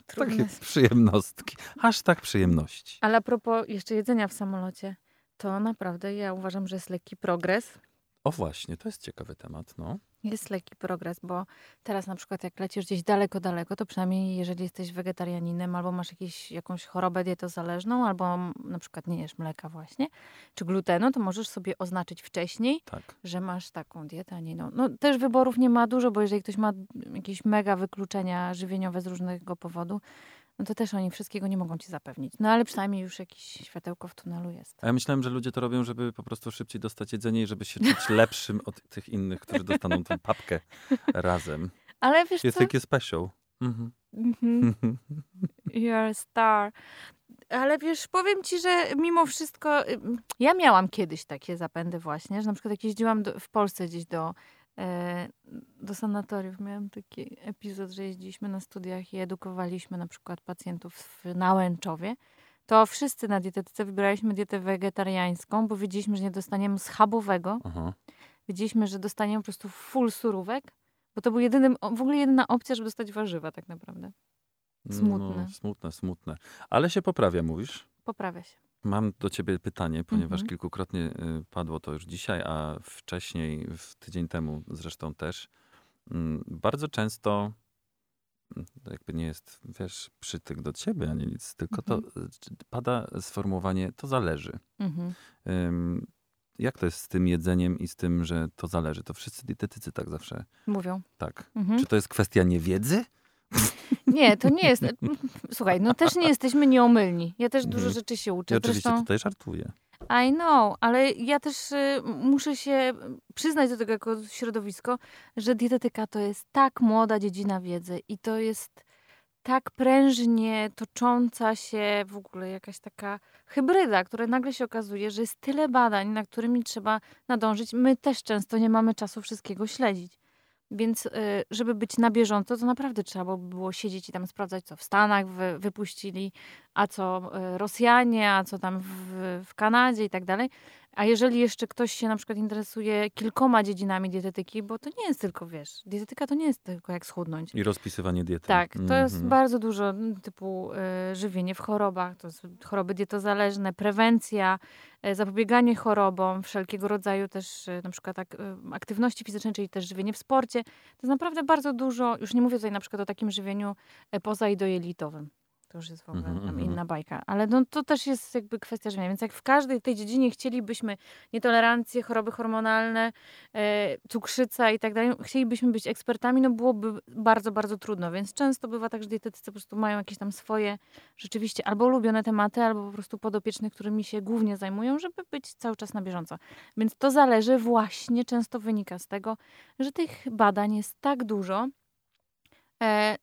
Trudne. Takie przyjemnostki. Aż tak przyjemności. Ale a propos jeszcze jedzenia w samolocie, to naprawdę ja uważam, że jest lekki progres. O właśnie, to jest ciekawy temat, no. Jest lekki progres, bo teraz na przykład jak lecisz gdzieś daleko, daleko, to przynajmniej jeżeli jesteś wegetarianinem albo masz jakieś, jakąś chorobę dietozależną, albo na przykład nie jesz mleka właśnie, czy glutenu, to możesz sobie oznaczyć wcześniej, Tak. że masz taką dietę, a nie inną. No też wyborów nie ma dużo, bo jeżeli ktoś ma jakieś mega wykluczenia żywieniowe z różnego powodu, no to też oni wszystkiego nie mogą ci zapewnić. No ale przynajmniej już jakieś światełko w tunelu jest. A ja myślałem, że ludzie to robią, żeby po prostu szybciej dostać jedzenie i żeby się czuć lepszym od tych innych, którzy dostaną tą papkę razem. Ale wiesz Jest co? takie special. Mhm. Mhm. You're a star. Ale wiesz, powiem ci, że mimo wszystko, ja miałam kiedyś takie zapędy właśnie, że na przykład jak jeździłam do, w Polsce gdzieś do, do sanatoriów, miałam taki epizod, że jeździliśmy na studiach i edukowaliśmy na przykład pacjentów w, na Łęczowie, to wszyscy na dietetyce wybieraliśmy dietę wegetariańską, bo wiedzieliśmy, że nie dostaniemy schabowego, Aha. wiedzieliśmy, że dostaniemy po prostu full surówek, bo to był jedyny, w ogóle jedyna opcja, żeby dostać warzywa tak naprawdę. Smutne. No, smutne, smutne. Ale się poprawia, mówisz? Poprawia się. Mam do ciebie pytanie, ponieważ Mhm. kilkukrotnie y, padło to już dzisiaj, a wcześniej, w tydzień temu zresztą też. Mm, Bardzo często mm, to jakby nie jest, wiesz, przytyk do ciebie ani nic, tylko to Mhm. y, pada sformułowanie to zależy. Mhm. Jak to jest z tym jedzeniem i z tym, że to zależy? To wszyscy dietetycy tak zawsze, Mówią. tak. Mhm. Czy to jest kwestia niewiedzy? Nie, to nie jest. Słuchaj, no też nie jesteśmy nieomylni. Ja też dużo Mhm. rzeczy się uczę. Ja oczywiście Zresztą, tutaj żartuję. I know, ale ja też y, muszę się przyznać do tego jako środowisko, że dietetyka to jest tak młoda dziedzina wiedzy i to jest tak prężnie tocząca się w ogóle jakaś taka hybryda, która nagle się okazuje, że jest tyle badań, na którymi trzeba nadążyć. My też często nie mamy czasu wszystkiego śledzić. Więc y, żeby być na bieżąco, to naprawdę trzeba by było siedzieć i tam sprawdzać, co w Stanach wy, wypuścili, a co y, Rosjanie, a co tam w, w Kanadzie i tak dalej. A jeżeli jeszcze ktoś się na przykład interesuje kilkoma dziedzinami dietetyki, bo to nie jest tylko, wiesz, dietetyka to nie jest tylko jak schudnąć. I rozpisywanie diety. Tak, to jest Mhm. bardzo dużo mm, typu y, żywienie w chorobach, to są choroby dietozależne, prewencja, y, zapobieganie chorobom, wszelkiego rodzaju też y, na przykład ak- y, aktywności fizycznej, czyli też żywienie w sporcie. To jest naprawdę bardzo dużo, już nie mówię tutaj na przykład o takim żywieniu poza i dojelitowym. To już jest w ogóle tam mhm. inna bajka. Ale no, to też jest jakby kwestia żywienia. Więc jak w każdej tej dziedzinie chcielibyśmy nietolerancje, choroby hormonalne, e, cukrzyca i tak dalej, chcielibyśmy być ekspertami, no byłoby bardzo, bardzo trudno. Więc często bywa tak, że dietetycy po prostu mają jakieś tam swoje rzeczywiście albo ulubione tematy, albo po prostu podopiecznych, którymi się głównie zajmują, żeby być cały czas na bieżąco. Więc to zależy właśnie, często wynika z tego, że tych badań jest tak dużo,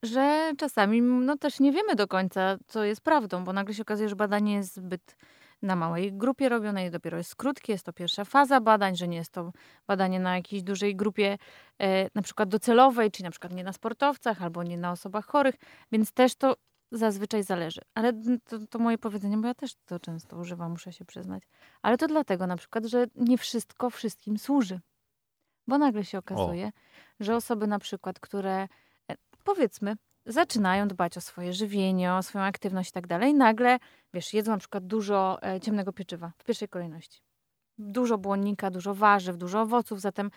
że czasami no, też nie wiemy do końca, co jest prawdą, bo nagle się okazuje, że badanie jest zbyt na małej grupie robione i dopiero jest krótkie, jest to pierwsza faza badań, że nie jest to badanie na jakiejś dużej grupie e, na przykład docelowej, czyli na przykład nie na sportowcach albo nie na osobach chorych, więc też to zazwyczaj zależy. Ale to, to moje powiedzenie, bo ja też to często używam, muszę się przyznać. Ale to dlatego na przykład, że nie wszystko wszystkim służy. Bo nagle się okazuje, że osoby na przykład, które e, powiedzmy zaczynają dbać o swoje żywienie, o swoją aktywność i tak dalej, nagle, wiesz, jedzą na przykład dużo e, ciemnego pieczywa w pierwszej kolejności. Dużo błonnika, dużo warzyw, dużo owoców, zatem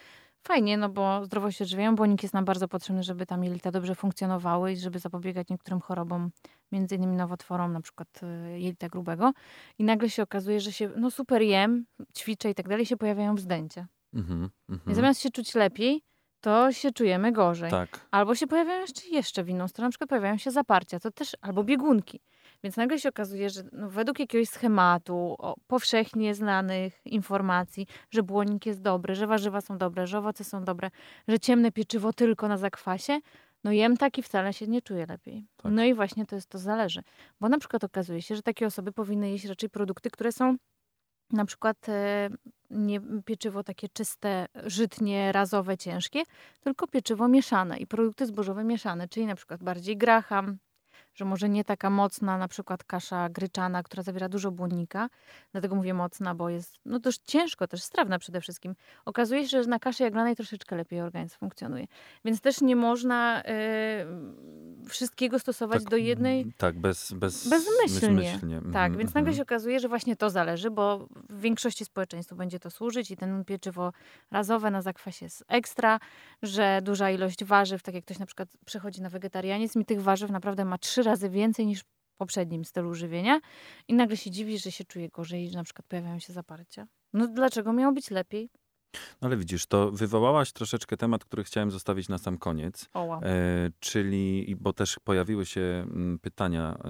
fajnie, no bo zdrowo się odżywiają. Błonnik jest nam bardzo potrzebny, żeby tam jelita dobrze funkcjonowały i żeby zapobiegać niektórym chorobom, między innymi nowotworom, na przykład e, jelita grubego. I nagle się okazuje, że się, no super jem, ćwiczę i tak dalej, się pojawiają wzdęcia. Mhm, I mhm. zamiast się czuć lepiej, to się czujemy gorzej. Tak. Albo się pojawiają jeszcze, jeszcze w inną stronę, na przykład pojawiają się zaparcia, to też, albo biegunki. Więc nagle się okazuje, że no, według jakiegoś schematu, powszechnie znanych informacji, że błonnik jest dobry, że warzywa są dobre, że owoce są dobre, że ciemne pieczywo tylko na zakwasie, no jem tak i wcale się nie czuję lepiej. Tak. No i właśnie to jest, to zależy. Bo na przykład okazuje się, że takie osoby powinny jeść raczej produkty, które są na przykład e, nie pieczywo takie czyste, żytnie, razowe, ciężkie, tylko pieczywo mieszane i produkty zbożowe mieszane, czyli na przykład bardziej graham, że może nie taka mocna na przykład kasza gryczana, która zawiera dużo błonnika, dlatego mówię mocna, bo jest no dość ciężko, też strawna przede wszystkim. Okazuje się, że na kaszy jaglanej troszeczkę lepiej organizm funkcjonuje. Więc też nie można y, wszystkiego stosować do jednej... Tak, bez, bez, Bezmyślnie. bezmyślnie. Tak, Mhm, więc nagle mhm. się okazuje, że właśnie to zależy, bo w większości społeczeństw będzie to służyć i ten pieczywo razowe na zakwasie jest ekstra, że duża ilość warzyw, tak jak ktoś na przykład przechodzi na wegetarianizm i tych warzyw naprawdę ma trzy razy więcej niż w poprzednim stylu żywienia i nagle się dziwi, że się czuje gorzej, że na przykład pojawiają się zaparcia. No dlaczego miało być lepiej? No ale widzisz, to wywołałaś troszeczkę temat, który chciałem zostawić na sam koniec. Oła. E, czyli, bo też pojawiły się mm, pytania e,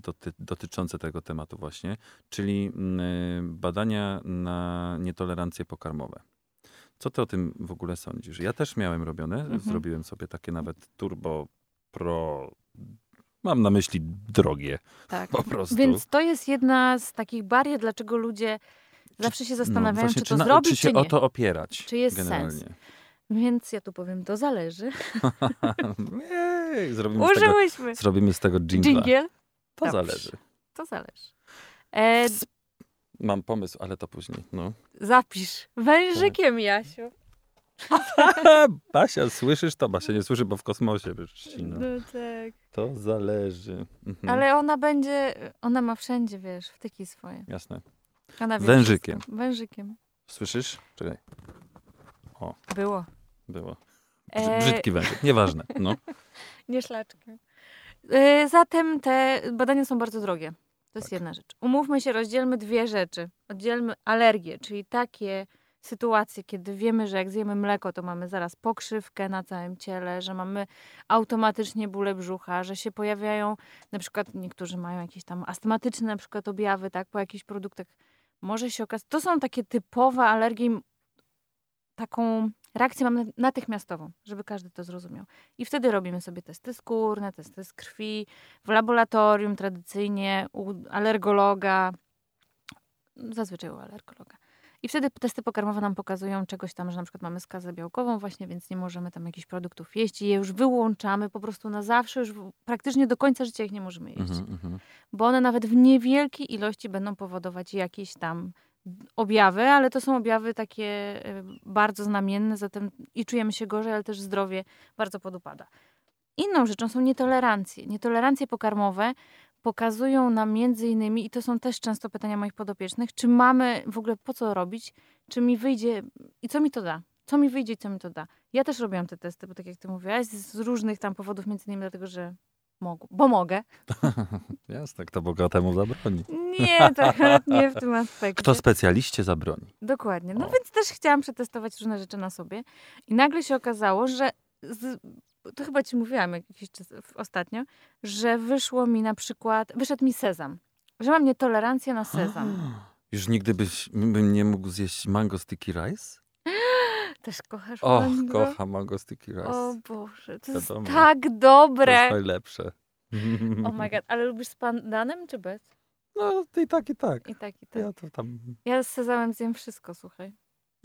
doty, dotyczące tego tematu właśnie, czyli mm, e, badania na nietolerancje pokarmowe. Co ty o tym w ogóle sądzisz? Ja też miałem robione, Mhm. zrobiłem sobie takie nawet turbo pro, mam na myśli drogie Tak. po prostu. Więc to jest jedna z takich barier, dlaczego ludzie zawsze się zastanawiają, No, właśnie, czy to na- zrobić, czy czy, się nie. o to opierać Czy jest generalnie. sens? Więc ja tu powiem, to zależy. Jej, zrobimy, z tego, Użyłyśmy. zrobimy z tego. Dżingiel? To Dobrze. zależy. To zależy. E, Mam pomysł, ale to później. No. zapisz. Wężykiem, Jasiu. Basia, słyszysz to? Basia nie słyszy, bo w kosmosie wyszci, no. No tak. To zależy. Mhm. Ale ona będzie, ona ma wszędzie, wiesz, wtyki swoje. Jasne. Ona wie Wężykiem. wszystko. Wężykiem. Słyszysz? Czekaj. Było. Było. Brzy- E, Brzydki wężyk. Nieważne. No. Nie szlaczkiem. E, zatem te badania są bardzo drogie. To jest Tak. jedna rzecz. Umówmy się, rozdzielmy dwie rzeczy. Oddzielmy alergię, czyli takie sytuacje, kiedy wiemy, że jak zjemy mleko, to mamy zaraz pokrzywkę na całym ciele, że mamy automatycznie bóle brzucha, że się pojawiają, na przykład niektórzy mają jakieś tam astmatyczne na przykład objawy, tak, po jakichś produktach. Może się okazać, to są takie typowe alergie, taką reakcję mamy natychmiastową, żeby każdy to zrozumiał. I wtedy robimy sobie testy skórne, testy z krwi, w laboratorium tradycyjnie, u alergologa, zazwyczaj u alergologa. I wtedy testy pokarmowe nam pokazują czegoś tam, że na przykład mamy skazę białkową właśnie, więc nie możemy tam jakichś produktów jeść i je już wyłączamy po prostu na zawsze, już praktycznie do końca życia ich nie możemy jeść. Mhm, mhm. Bo one nawet w niewielkiej ilości będą powodować jakieś tam objawy, ale to są objawy takie y, bardzo znamienne, zatem i czujemy się gorzej, ale też zdrowie bardzo podupada. Inną rzeczą są nietolerancje. Nietolerancje pokarmowe pokazują nam między innymi, i to są też często pytania moich podopiecznych, czy mamy w ogóle po co robić, czy mi wyjdzie i co mi to da. Co mi wyjdzie i co mi to da. Ja też robiłam te testy, bo tak jak ty mówiłaś, z różnych tam powodów, między innymi dlatego, że mogę, bo mogę. Jasne, kto bogatemu zabroni. Nie, akurat nie w tym aspekcie. Kto specjaliście zabroni. Dokładnie. No O. więc też chciałam przetestować różne rzeczy na sobie. I nagle się okazało, że z, to chyba ci mówiłam jakiś czas ostatnio, że wyszło mi na przykład, wyszedł mi sezam. Że mam nietolerancję na sezam. Już nigdy byś, bym nie mógł zjeść mango sticky rice? Też kochasz Och, mango? kocham mango sticky rice. O Boże, to jest Wiadomo. tak to jest dobre. najlepsze. Oh my god, ale lubisz z pandanem czy bez? No i tak, i tak. I tak, i tak. Ja to tam... Ja z sezamem zjem wszystko, słuchaj.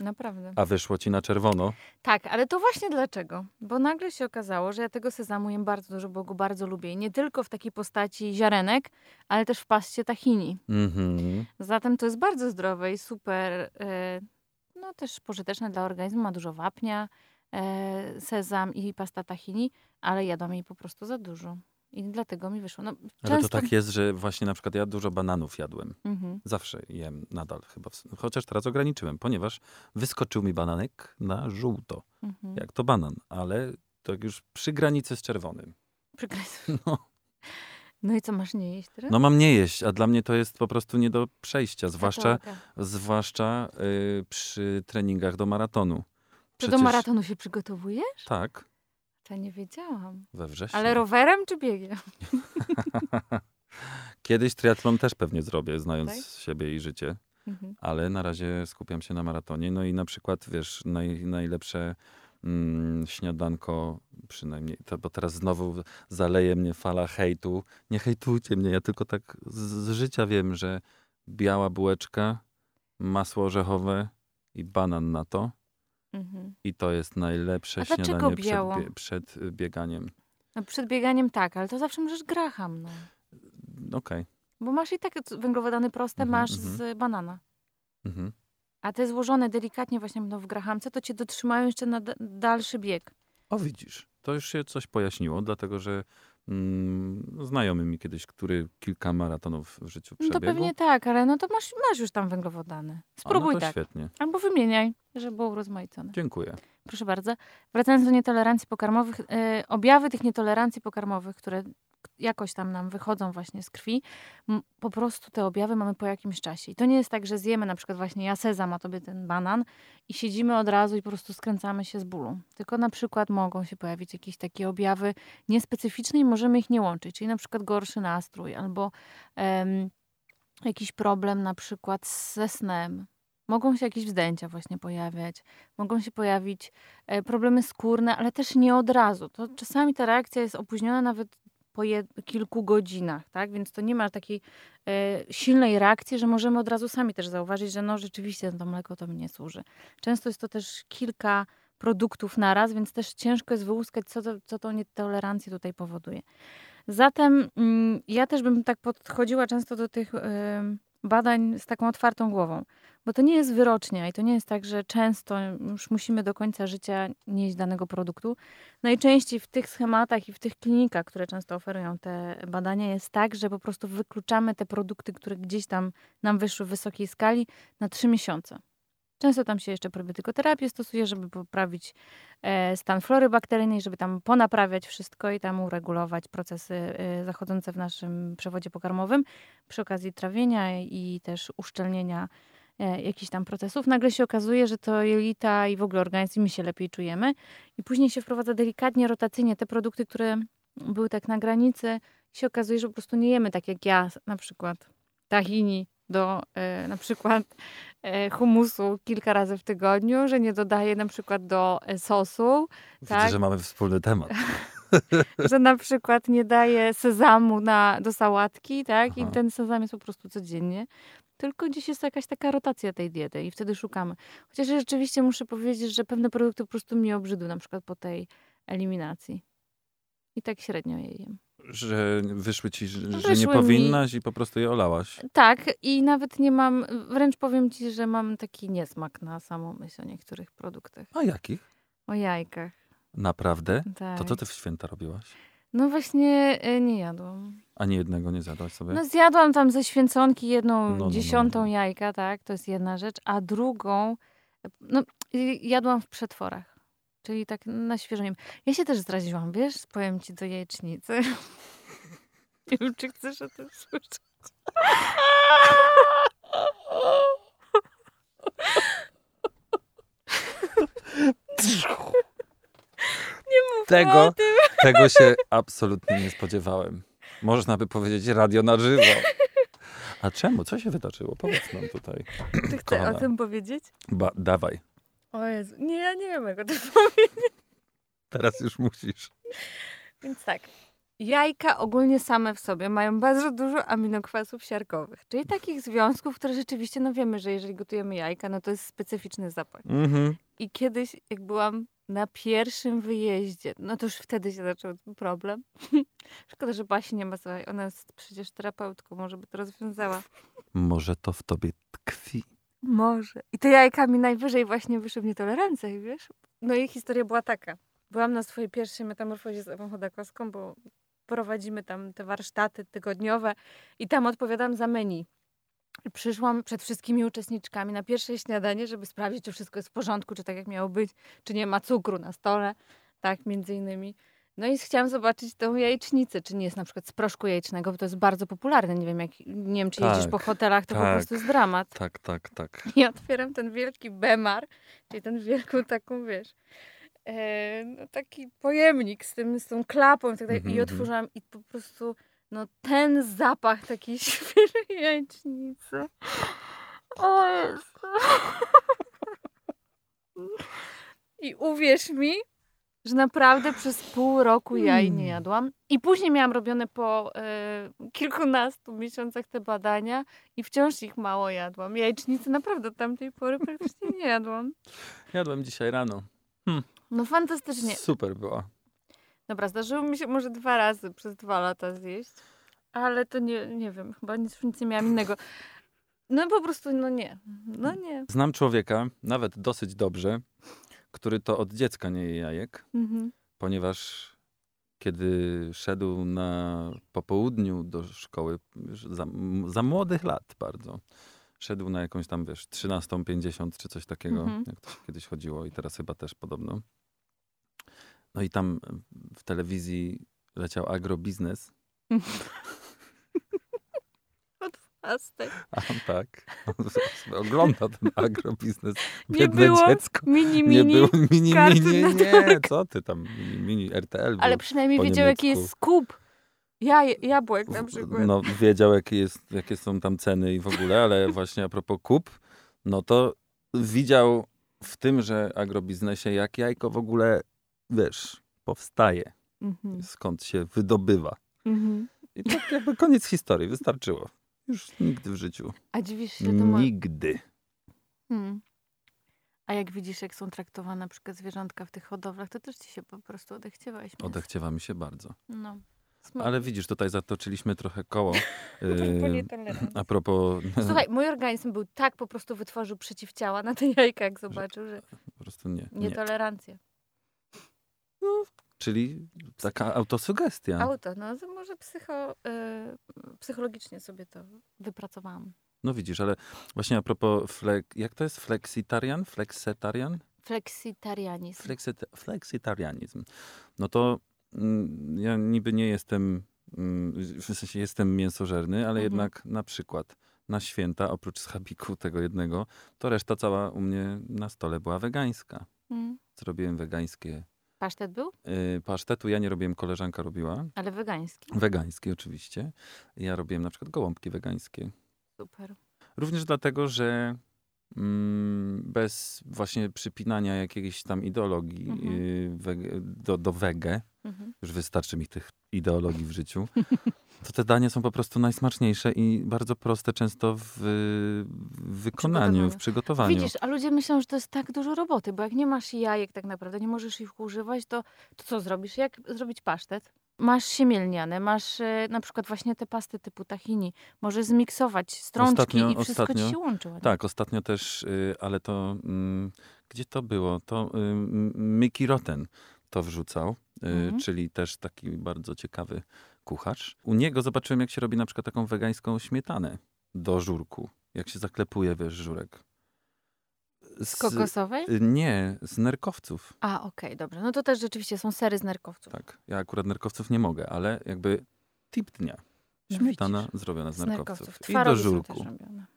Naprawdę. A wyszło ci na czerwono? Tak, ale to właśnie dlaczego? Bo nagle się okazało, że ja tego sezamu jem bardzo dużo, bo go bardzo lubię. I nie tylko w takiej postaci ziarenek, ale też w paście tahini. Mhm. Zatem to jest bardzo zdrowe i super, e, no też pożyteczne dla organizmu. Ma dużo wapnia, e, sezam i pasta tahini, ale jadłam jej po prostu za dużo. I dlatego mi wyszło. No, Ale to często... tak jest, że właśnie na przykład ja dużo bananów jadłem. Mhm. Zawsze jem nadal chyba. Chociaż teraz ograniczyłem, ponieważ wyskoczył mi bananek na żółto. Mhm. Jak to banan, ale tak już przy granicy z czerwonym. Przykre- No, No i co, masz nie jeść teraz? no mam nie jeść, a dla mnie to jest po prostu nie do przejścia, zwłaszcza, zwłaszcza y, przy treningach do maratonu. Czy do maratonu się przygotowujesz? Tak, To nie wiedziałam. we wrześniu. Ale rowerem czy biegiem? Kiedyś triatlon też pewnie zrobię, znając Tak? siebie i życie. Mhm. ale na razie skupiam się na maratonie. No i na przykład, wiesz, naj, najlepsze mm, śniadanko, przynajmniej, to, bo teraz znowu zaleje mnie fala hejtu. Nie hejtujcie mnie, ja tylko tak z, z życia wiem, że biała bułeczka masło orzechowe i banan na to. Mhm. I to jest najlepsze A śniadanie przed, bie- przed y, bieganiem. No przed bieganiem tak, ale to zawsze możesz graham, no. Okej. Bo masz i tak węglowodany proste, Mhm, masz mhm. z banana. Mhm. A te złożone delikatnie właśnie będą w grahamce, to cię dotrzymają jeszcze na da- dalszy bieg. O widzisz, to już się coś pojaśniło, dlatego że mm, znajomy mi kiedyś, który kilka maratonów w życiu No to przebiegł. pewnie tak, ale no to masz, masz już tam węglowodany. A, Spróbuj no to tak. świetnie. Albo wymieniaj, żeby było urozmaicone. Dziękuję. Proszę bardzo. Wracając do nietolerancji pokarmowych, e, objawy tych nietolerancji pokarmowych, które jakoś tam nam wychodzą właśnie z krwi, po prostu te objawy mamy po jakimś czasie. I to nie jest tak, że zjemy na przykład właśnie ja sezam, a tobie ten banan i siedzimy od razu i po prostu skręcamy się z bólu. Tylko na przykład mogą się pojawić jakieś takie objawy niespecyficzne i możemy ich nie łączyć. Czyli na przykład gorszy nastrój albo em, jakiś problem na przykład ze snem. Mogą się jakieś wzdęcia właśnie pojawiać. Mogą się pojawić e, problemy skórne, ale też nie od razu. To czasami ta reakcja jest opóźniona nawet po kilku godzinach, tak? Więc to nie ma takiej e, silnej reakcji, że możemy od razu sami też zauważyć, że no rzeczywiście to mleko to mi nie służy. Często jest to też kilka produktów naraz, więc też ciężko jest wyłuskać, co to, co to nietolerancję tutaj powoduje. Zatem mm, ja też bym tak podchodziła często do tych em, badań z taką otwartą głową, bo to nie jest wyrocznia i to nie jest tak, że często już musimy do końca życia nieść danego produktu. Najczęściej w tych schematach i w tych klinikach, które często oferują te badania, jest tak, że po prostu wykluczamy te produkty, które gdzieś tam nam wyszły w wysokiej skali na trzy miesiące. Często tam się jeszcze probiotykoterapię stosuje, żeby poprawić e, stan flory bakteryjnej, żeby tam ponaprawiać wszystko i tam uregulować procesy e, zachodzące w naszym przewodzie pokarmowym przy okazji trawienia i też uszczelnienia jakichś tam procesów. Nagle się okazuje, że to jelita i w ogóle organizm my się lepiej czujemy i później się wprowadza delikatnie, rotacyjnie te produkty, które były tak na granicy i się okazuje, że po prostu nie jemy tak jak ja, na przykład tahini do e, na przykład e, humusu kilka razy w tygodniu, że nie dodaję na przykład do e, sosu, Widzę, Tak. że mamy wspólny temat. że na przykład nie daję sezamu na, do sałatki, tak? I Aha. ten sezam jest po prostu codziennie. Tylko gdzieś jest jakaś taka rotacja tej diety i wtedy szukamy. Chociaż rzeczywiście muszę powiedzieć, że pewne produkty po prostu mnie obrzydły, na przykład po tej eliminacji. I tak średnio je jem. Że wyszły ci, że, że Wyszły nie mi- powinnaś i po prostu je olałaś. Tak, i nawet nie mam, wręcz powiem ci, że mam taki niesmak na samą myśl o niektórych produktach. A jakich? O jajkach. Naprawdę? Tak. To co ty w święta robiłaś? No właśnie e, nie jadłam. Ani jednego nie zjadłaś sobie? No zjadłam tam ze święconki jedną No, no, no, dziesiątą no. jajka, tak, to jest jedna rzecz, a drugą, no jadłam w przetworach, czyli tak na świeżo. jem. Ja się też zraziłam, wiesz, powiem ci do jajecznicy. Nie wiem, czy chcesz o tym słyszeć. Nie mów Tego- o tym. Tego się absolutnie nie spodziewałem. Można by powiedzieć radio na żywo. A czemu? Co się wydarzyło? Powiedz nam tutaj. Ty chcesz o tym powiedzieć? Ba, dawaj. O Jezu, nie, ja nie wiem, jak o tym powiedzieć. Teraz już musisz. Więc tak. Jajka ogólnie same w sobie mają bardzo dużo aminokwasów siarkowych, czyli takich związków, które rzeczywiście, no wiemy, że jeżeli gotujemy jajka, no to jest specyficzny zapach. Mhm. I kiedyś, jak byłam na pierwszym wyjeździe, no to już wtedy się zaczął problem. Szkoda, że Basi nie ma, słuchaj, ona jest przecież terapeutką, może by to rozwiązała. Może to w tobie tkwi. Może. I te jajka mi najwyżej właśnie wyszły w nietolerancję, wiesz? No i historia była taka. Byłam na swojej pierwszej metamorfozie z Ewą Chodakowską, bo prowadzimy tam te warsztaty tygodniowe i tam odpowiadam za menu. Przyszłam przed wszystkimi uczestniczkami na pierwsze śniadanie, żeby sprawdzić, czy wszystko jest w porządku, czy tak jak miało być, czy nie ma cukru na stole, tak między innymi. No i chciałam zobaczyć tą jajecznicę, czy nie jest na przykład z proszku jajecznego, bo to jest bardzo popularne. Nie wiem, jak, nie wiem czy jeździsz Tak, po hotelach, to po tak. prostu jest dramat. Tak, tak, tak. I otwieram ten wielki bemar, czyli ten wielką taką, wiesz, e, no taki pojemnik z, tym, z tą klapą i tak dalej. Mhm, I mhm. otworzyłam i po prostu, no ten zapach takiej świeżej jajecznicy. O Jezu. I uwierz mi, że naprawdę przez pół roku jaj nie Hmm. jadłam. I później miałam robione po e, kilkunastu miesiącach te badania i wciąż ich mało jadłam. Jajecznicy naprawdę od tamtej pory praktycznie nie jadłam. Jadłem dzisiaj rano. No fantastycznie. Super była. Dobra, zdarzyło mi się może dwa razy przez dwa lata zjeść, ale to nie, nie wiem, chyba nic, nic nie miałam innego. No po prostu, no nie, no nie. Znam człowieka, nawet dosyć dobrze, który to od dziecka nie je jajek, Mhm. ponieważ kiedy szedł na popołudniu do szkoły, za, za młodych lat bardzo, szedł na jakąś tam, wiesz, 13.50 czy coś takiego, Mhm. jak to się kiedyś chodziło i teraz chyba też podobno. No i tam w telewizji leciał agrobiznes, Aztek. a on tak, ogląda ten agrobiznes, Nie było dziecko. Mini, Nie mini. było mini, mini, nie, co ty tam, mini, mini RTL. Ale przynajmniej wiedział, jaki niemiecku. jest skup. Jaj, jabłek na przykład. No, wiedział, jakie, jest, jakie są tam ceny i w ogóle, ale właśnie a propos kup, no to widział w tym, że agrobiznesie, jak jajko w ogóle, wiesz, powstaje, Mhm. skąd się wydobywa. Mhm. I tak jakby koniec historii, wystarczyło. Już nigdy w życiu. A dziwisz się temu... Nigdy. Hmm. A jak widzisz, jak są traktowane na przykład zwierzątka w tych hodowlach, to też ci się po prostu odechciewa mięsa. Odechciewa mi się bardzo. No. Smutno. Ale widzisz, tutaj zatoczyliśmy trochę koło. Yy, nietolerancji. a propos... Słuchaj, mój organizm był tak po prostu wytworzył przeciwciała na te jajka, jak zobaczył, że Po prostu nie. nie. Nietolerancja. Czyli taka autosugestia. Auto, no to może psycho, y, psychologicznie sobie to wypracowałam. No widzisz, ale właśnie a propos, fle, jak to jest flexitarian? Flexetarian? Fleksitarianizm. Flexit, flexitarianizm. No to mm, ja niby nie jestem, mm, w sensie jestem mięsożerny, ale Mhm. jednak na przykład na święta, oprócz schabiku tego jednego, to reszta cała u mnie na stole była wegańska. Mm. Zrobiłem wegańskie Pasztet był, y, pasztetu, ja nie robiłem, koleżanka robiła. ale wegański. Wegańskie oczywiście. Ja robiłem na przykład gołąbki wegańskie. Super. Również dlatego, że mm, bez właśnie przypinania jakiejś tam ideologii Mhm. y, wege, do, do wege, Mhm. już wystarczy mi tych ideologii w życiu, to te dania są po prostu najsmaczniejsze i bardzo proste często w, w wykonaniu, w przygotowaniu. Widzisz, a ludzie myślą, że to jest tak dużo roboty, bo jak nie masz jajek tak naprawdę, nie możesz ich używać, to, to co zrobisz? Jak zrobić pasztet? Masz siemielniane, masz e, na przykład właśnie te pasty typu tahini. Możesz zmiksować strączki Ostatnio- i wszystko ostatnio- ci się łączy. ładnie. Tak, ostatnio też, y, ale to mm, gdzie to było? To y, Mickey Rotten to wrzucał, y, Mhm. czyli też taki bardzo ciekawy kucharz. U niego zobaczyłem, jak się robi na przykład taką wegańską śmietanę do żurku. Jak się zaklepuje, wiesz, żurek. Z kokosowej? y, Nie, z nerkowców. A, okej, dobrze. No to też rzeczywiście są sery z nerkowców. Tak, ja akurat nerkowców nie mogę, ale jakby tip dnia. No Śmietana widzisz. zrobiona z, Z nerkowców. nerkowców. I do żurku.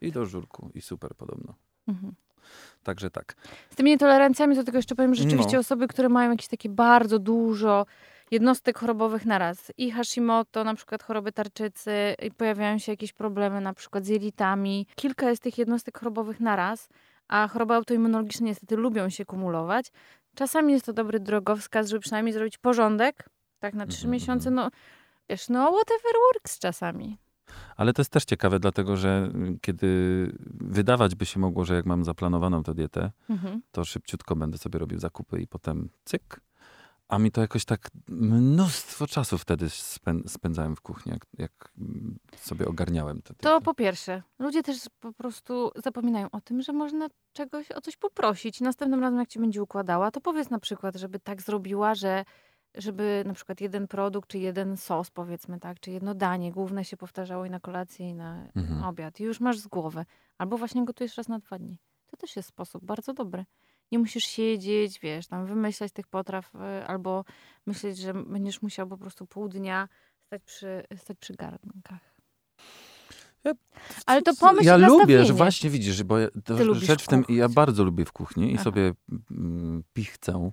I do żurku. I super podobno. Mhm. Także tak. Z tymi nietolerancjami to tylko jeszcze powiem, że rzeczywiście No. osoby, które mają jakieś takie bardzo dużo jednostek chorobowych na raz. I Hashimoto, na przykład choroby tarczycy, i pojawiają się jakieś problemy na przykład z jelitami. Kilka jest tych jednostek chorobowych na raz, a choroby autoimmunologiczne niestety lubią się kumulować. Czasami jest to dobry drogowskaz, żeby przynajmniej zrobić porządek, tak na trzy Mhm, miesiące, mhm. no wiesz, no whatever works czasami. Ale to jest też ciekawe, dlatego że y, kiedy wydawać by się mogło, że jak mam zaplanowaną tę dietę, Mhm. to szybciutko będę sobie robił zakupy i potem cyk. A mi to jakoś tak mnóstwo czasu wtedy spę- spędzałem w kuchni, jak, jak sobie ogarniałem To dietę. po pierwsze, ludzie też po prostu zapominają o tym, że można czegoś o coś poprosić. Następnym razem, jak ci będzie układała, to powiedz na przykład, żeby tak zrobiła, że żeby na przykład jeden produkt, czy jeden sos, powiedzmy tak, czy jedno danie główne się powtarzało i na kolację, i na Mhm. obiad. I już masz z głowy. Albo właśnie gotujesz raz na dwa dni. To też jest sposób bardzo dobry. Nie musisz siedzieć, wiesz, tam wymyślać tych potraw, y, albo myśleć, że będziesz musiał po prostu pół dnia stać przy, stać przy garnkach. Ale to pomyśl Ja lubię, że właśnie widzisz, bo ja, to rzecz w tym, ja bardzo lubię w kuchni i Aha. sobie mm, pichcę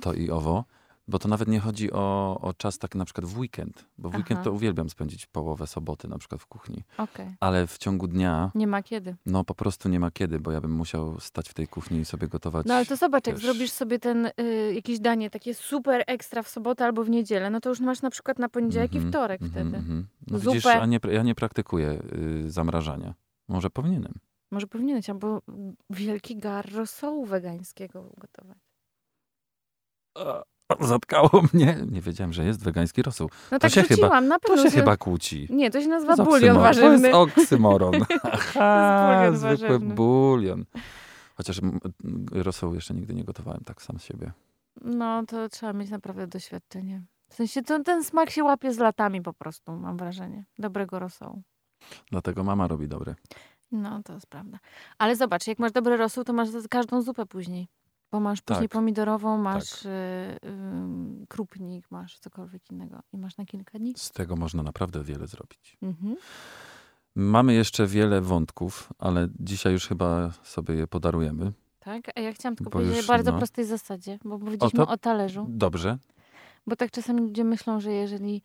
to i owo. Bo to nawet nie chodzi o, o czas tak na przykład w weekend, bo w weekend Aha. to uwielbiam spędzić połowę soboty na przykład w kuchni. Okej. Ale w ciągu dnia, Nie ma kiedy. no po prostu nie ma kiedy, bo ja bym musiał stać w tej kuchni i sobie gotować. No ale to zobacz, jak wiesz. zrobisz sobie ten y, jakieś danie takie super ekstra w sobotę albo w niedzielę, no to już masz na przykład na poniedziałek i Mhm, wtorek mhm, wtedy. mhm. No Zupę. widzisz, a nie, ja nie praktykuję y, zamrażania. Może powinienem. Może powinieneś, albo wielki gar rosołu wegańskiego ugotować. Zatkało mnie. Nie wiedziałem, że jest wegański rosół. No To tak się chyba- rzuciłam, na To pewno. się że- chyba kłóci. Nie, to się To nazywa bulion warzywny. To jest oksymoron. Aha, bulion zwykły warzywny. bulion. Chociaż rosołu jeszcze nigdy nie gotowałem tak sam z siebie. No to trzeba mieć naprawdę doświadczenie. W sensie to, ten smak się łapie z latami po prostu, mam wrażenie. Dobrego rosołu. Dlatego mama robi dobre. No, to jest prawda. Ale zobacz, jak masz dobry rosół, to masz każdą zupę później. Bo masz później Tak. pomidorową, masz y, ym, krupnik, masz cokolwiek innego. I masz na kilka dni. Z tego można naprawdę wiele zrobić. Mhm. Mamy jeszcze wiele wątków, ale dzisiaj już chyba sobie je podarujemy. Tak? A ja chciałam tylko Bo powiedzieć już, o bardzo no. prostej zasadzie, bo powiedzieliśmy to- o talerzu. Dobrze. Bo tak czasami ludzie myślą, że jeżeli,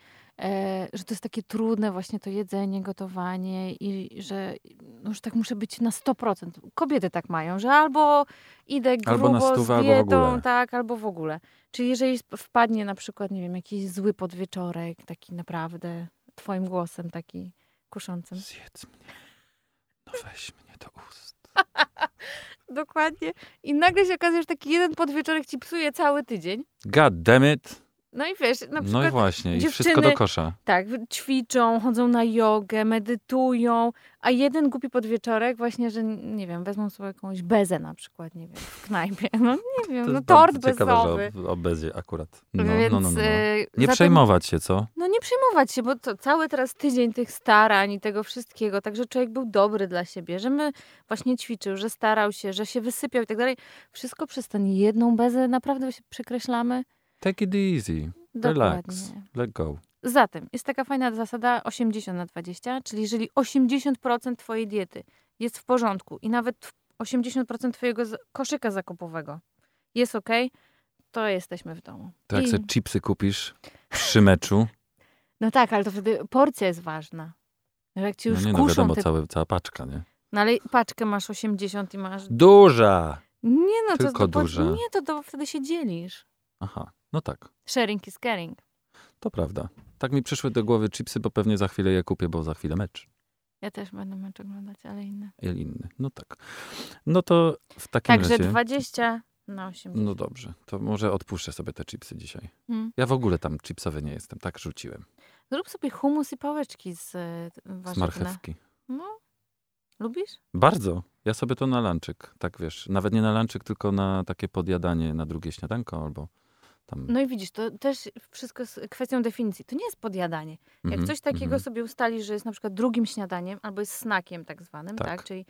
że to jest takie trudne właśnie to jedzenie, gotowanie i że no już tak muszę być na 100%. Kobiety tak mają, że albo idę grubo Albo na stówę, z albo dietą, ogóle. tak, albo w ogóle. Czyli jeżeli wpadnie na przykład, nie wiem, jakiś zły podwieczorek, taki naprawdę twoim głosem, taki kuszącym. Zjedz mnie. No weź mnie do ust. Dokładnie. I nagle się okazuje, że taki jeden podwieczorek ci psuje cały tydzień. God damn it. No i wiesz, na No przykład i właśnie. I wszystko do kosza. Tak, ćwiczą, chodzą na jogę, medytują, a jeden głupi podwieczorek właśnie, że nie wiem, wezmą sobie jakąś bezę na przykład, nie wiem, w knajpie. No nie wiem, To no tort ciekawe, bezowy. że o, o bezie akurat. No, Więc no, no, no, no. e, Nie zatem- przejmować się, co? No nie przejmować się, bo to cały teraz tydzień tych starań i tego wszystkiego, także człowiek był dobry dla siebie, że my właśnie ćwiczył, że starał się, że się wysypiał i tak dalej. Wszystko przez tę jedną bezę naprawdę się przekreślamy. Take it easy. Relax. Dokładnie. Let go. Zatem jest taka fajna zasada 80 na 20, czyli jeżeli 80% twojej diety jest w porządku i nawet 80% twojego koszyka zakupowego jest ok, to jesteśmy w domu. To jak I- sobie chipsy kupisz przy meczu, No tak, ale to wtedy porcja jest ważna. Że Jak ci no już nie no wiadomo, te... całe, cała paczka, nie? No ale paczkę masz 80 i masz... Duża! Nie no, to, Tylko to, duża. Nie, to, to wtedy się dzielisz. Aha, no tak, Sharing is caring. to prawda. Tak mi przyszły do głowy chipsy, bo pewnie za chwilę je kupię, bo za chwilę mecz. Ja też będę mecz oglądać, ale inne. I inny. No tak. No to w takim Także razie... 20 na 80. No dobrze, to może odpuszczę sobie te chipsy dzisiaj. Hmm. Ja w ogóle tam chipsowy nie jestem, tak rzuciłem. Zrób sobie humus i pałeczki z e, Z marchewki. No. Lubisz? Bardzo. Ja sobie to na lanczyk, tak wiesz, nawet nie na lanczyk, tylko na takie podjadanie na drugie śniadanko albo tam... No i widzisz, to też wszystko jest kwestią definicji. To nie jest podjadanie. Jak Mhm, coś takiego mhm. sobie ustali, że jest na przykład drugim śniadaniem albo jest snakiem tak zwanym, tak. Tak. Czyli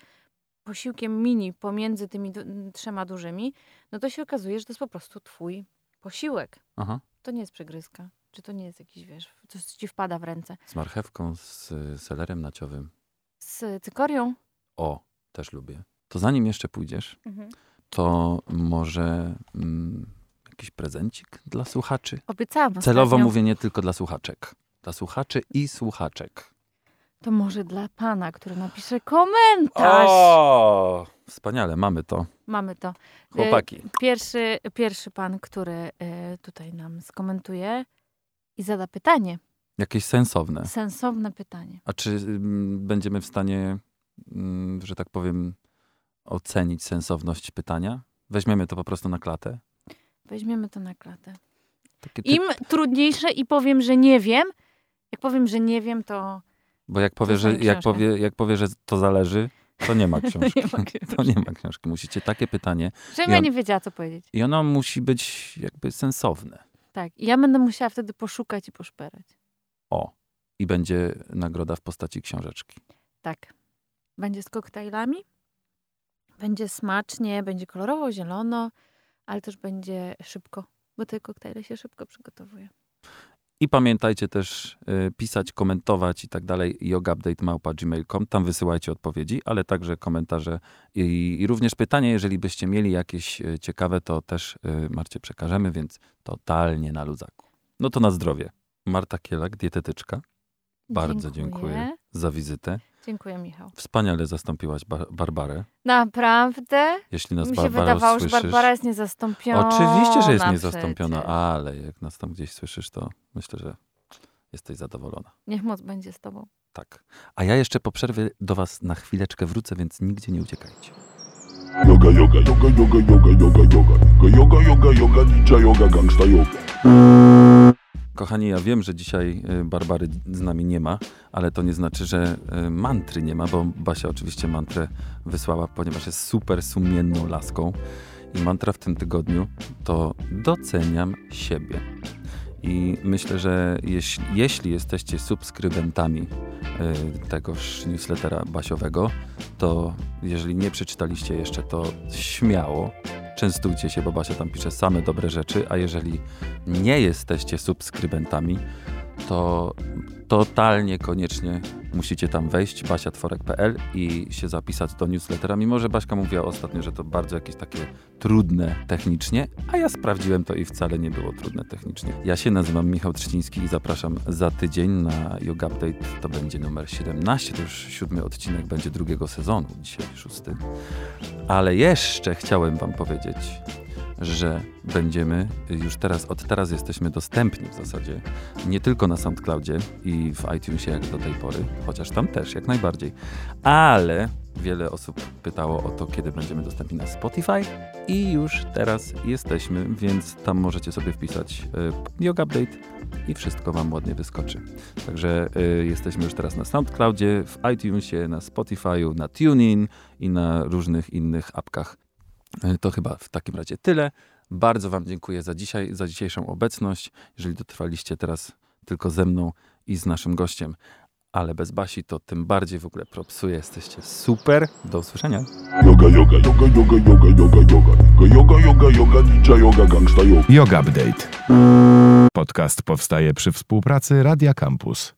posiłkiem mini pomiędzy tymi trzema dużymi, no to się okazuje, że to jest po prostu twój posiłek. Aha, To nie jest przegryzka. Czy to nie jest jakiś, wiesz, coś co ci wpada w ręce. z marchewką, z selerem naciowym. Z cykorią. O, też lubię. To zanim jeszcze pójdziesz, to może mm, jakiś prezencik dla słuchaczy? Obiecałam Celowo ostatnio. mówię nie tylko dla słuchaczek. Dla słuchaczy i słuchaczek. To może dla pana, który napisze komentarz. O, wspaniale, mamy to. Mamy to. Chłopaki. Pierwszy, pierwszy pan, który e, tutaj nam skomentuje i zada pytanie, Jakieś sensowne. sensowne pytanie. A czy mm, będziemy w stanie, mm, że tak powiem, ocenić sensowność pytania? Weźmiemy to po prostu na klatę? Weźmiemy to na klatę. Im trudniejsze i powiem, że nie wiem, jak powiem, że nie wiem, to bo jak powie, że, jak, powie, jak powie, że to zależy, to nie ma książki. Nie ma książki. To nie ma książki. Musicie takie pytanie. żebym ja nie wiedziała, co powiedzieć. I ono musi być jakby sensowne. Tak, i ja będę musiała wtedy poszukać i poszperać. O. I będzie nagroda w postaci książeczki. Tak. Będzie z koktajlami, będzie smacznie, będzie kolorowo, zielono, ale też będzie szybko, bo te koktajle się szybko przygotowuje. I pamiętajcie też y, pisać, komentować i tak dalej. yogaupdate.gmail.com. Tam wysyłajcie odpowiedzi, ale także komentarze i, i również pytania. Jeżeli byście mieli jakieś y, ciekawe, to też y, Marcie przekażemy, więc totalnie na luzaku. No to na zdrowie. Marta Kielak, dietetyczka. Bardzo dziękuję, za wizytę. Dziękuję, Michał. Wspaniale zastąpiłaś Bar- Barbarę. Naprawdę? Jeśli nas Mi się Barbaro wydawało, że słyszysz. Barbara jest niezastąpiona. Oczywiście, że jest przecież. niezastąpiona, ale jak nas tam gdzieś słyszysz, to myślę, że jesteś zadowolona. Niech moc będzie z tobą. Tak. A ja jeszcze po przerwie do was na chwileczkę wrócę, więc nigdzie nie uciekajcie. Yoga, yoga, yoga, yoga, yoga, yoga, yoga. Yoga, yoga, yoga, ninja yoga, gangsta yoga. Kochani, ja wiem, że dzisiaj y, Barbary z nami nie ma, ale to nie znaczy, że y, mantry nie ma, bo Basia oczywiście mantrę wysłała, ponieważ jest super sumienną laską. I mantra w tym tygodniu to doceniam siebie. I myślę, że jeśli, jeśli jesteście subskrybentami y, tegoż newslettera Basiowego, to jeżeli nie przeczytaliście jeszcze, to śmiało częstujcie się, bo Basia tam pisze same dobre rzeczy, a jeżeli nie jesteście subskrybentami, to totalnie koniecznie musicie tam wejść, basiatworek.pl i się zapisać do newslettera, mimo że Baśka mówiła ostatnio, że to bardzo jakieś takie trudne technicznie, a ja sprawdziłem to i wcale nie było trudne technicznie. Ja się nazywam Michał Trzciński i zapraszam za tydzień na Yoga Update, to będzie numer 17, to już siódmy odcinek będzie drugiego sezonu, dzisiaj szósty. Ale jeszcze chciałem wam powiedzieć, że będziemy już teraz, od teraz jesteśmy dostępni w zasadzie nie tylko na SoundCloudzie i w iTunesie jak do tej pory, chociaż tam też jak najbardziej, ale wiele osób pytało o to, kiedy będziemy dostępni na Spotify i już teraz jesteśmy, więc tam możecie sobie wpisać y, Yoga Update i wszystko wam ładnie wyskoczy. Także y, jesteśmy już teraz na SoundCloudzie, w iTunesie, na Spotify'u, na TuneIn i na różnych innych apkach. Y, To chyba w takim razie tyle. Bardzo Wam dziękuję za dzisiaj, za dzisiejszą obecność. Jeżeli dotrwaliście teraz tylko ze mną i z naszym gościem, ale bez Basi, to tym bardziej w ogóle propsuję. Jesteście super. Do usłyszenia. Yoga, yoga, yoga, yoga, yoga, yoga, yoga. Yoga, yoga, yoga, ninja yoga, gangsta yoga. Yoga Update. Podcast powstaje przy współpracy Radia Campus.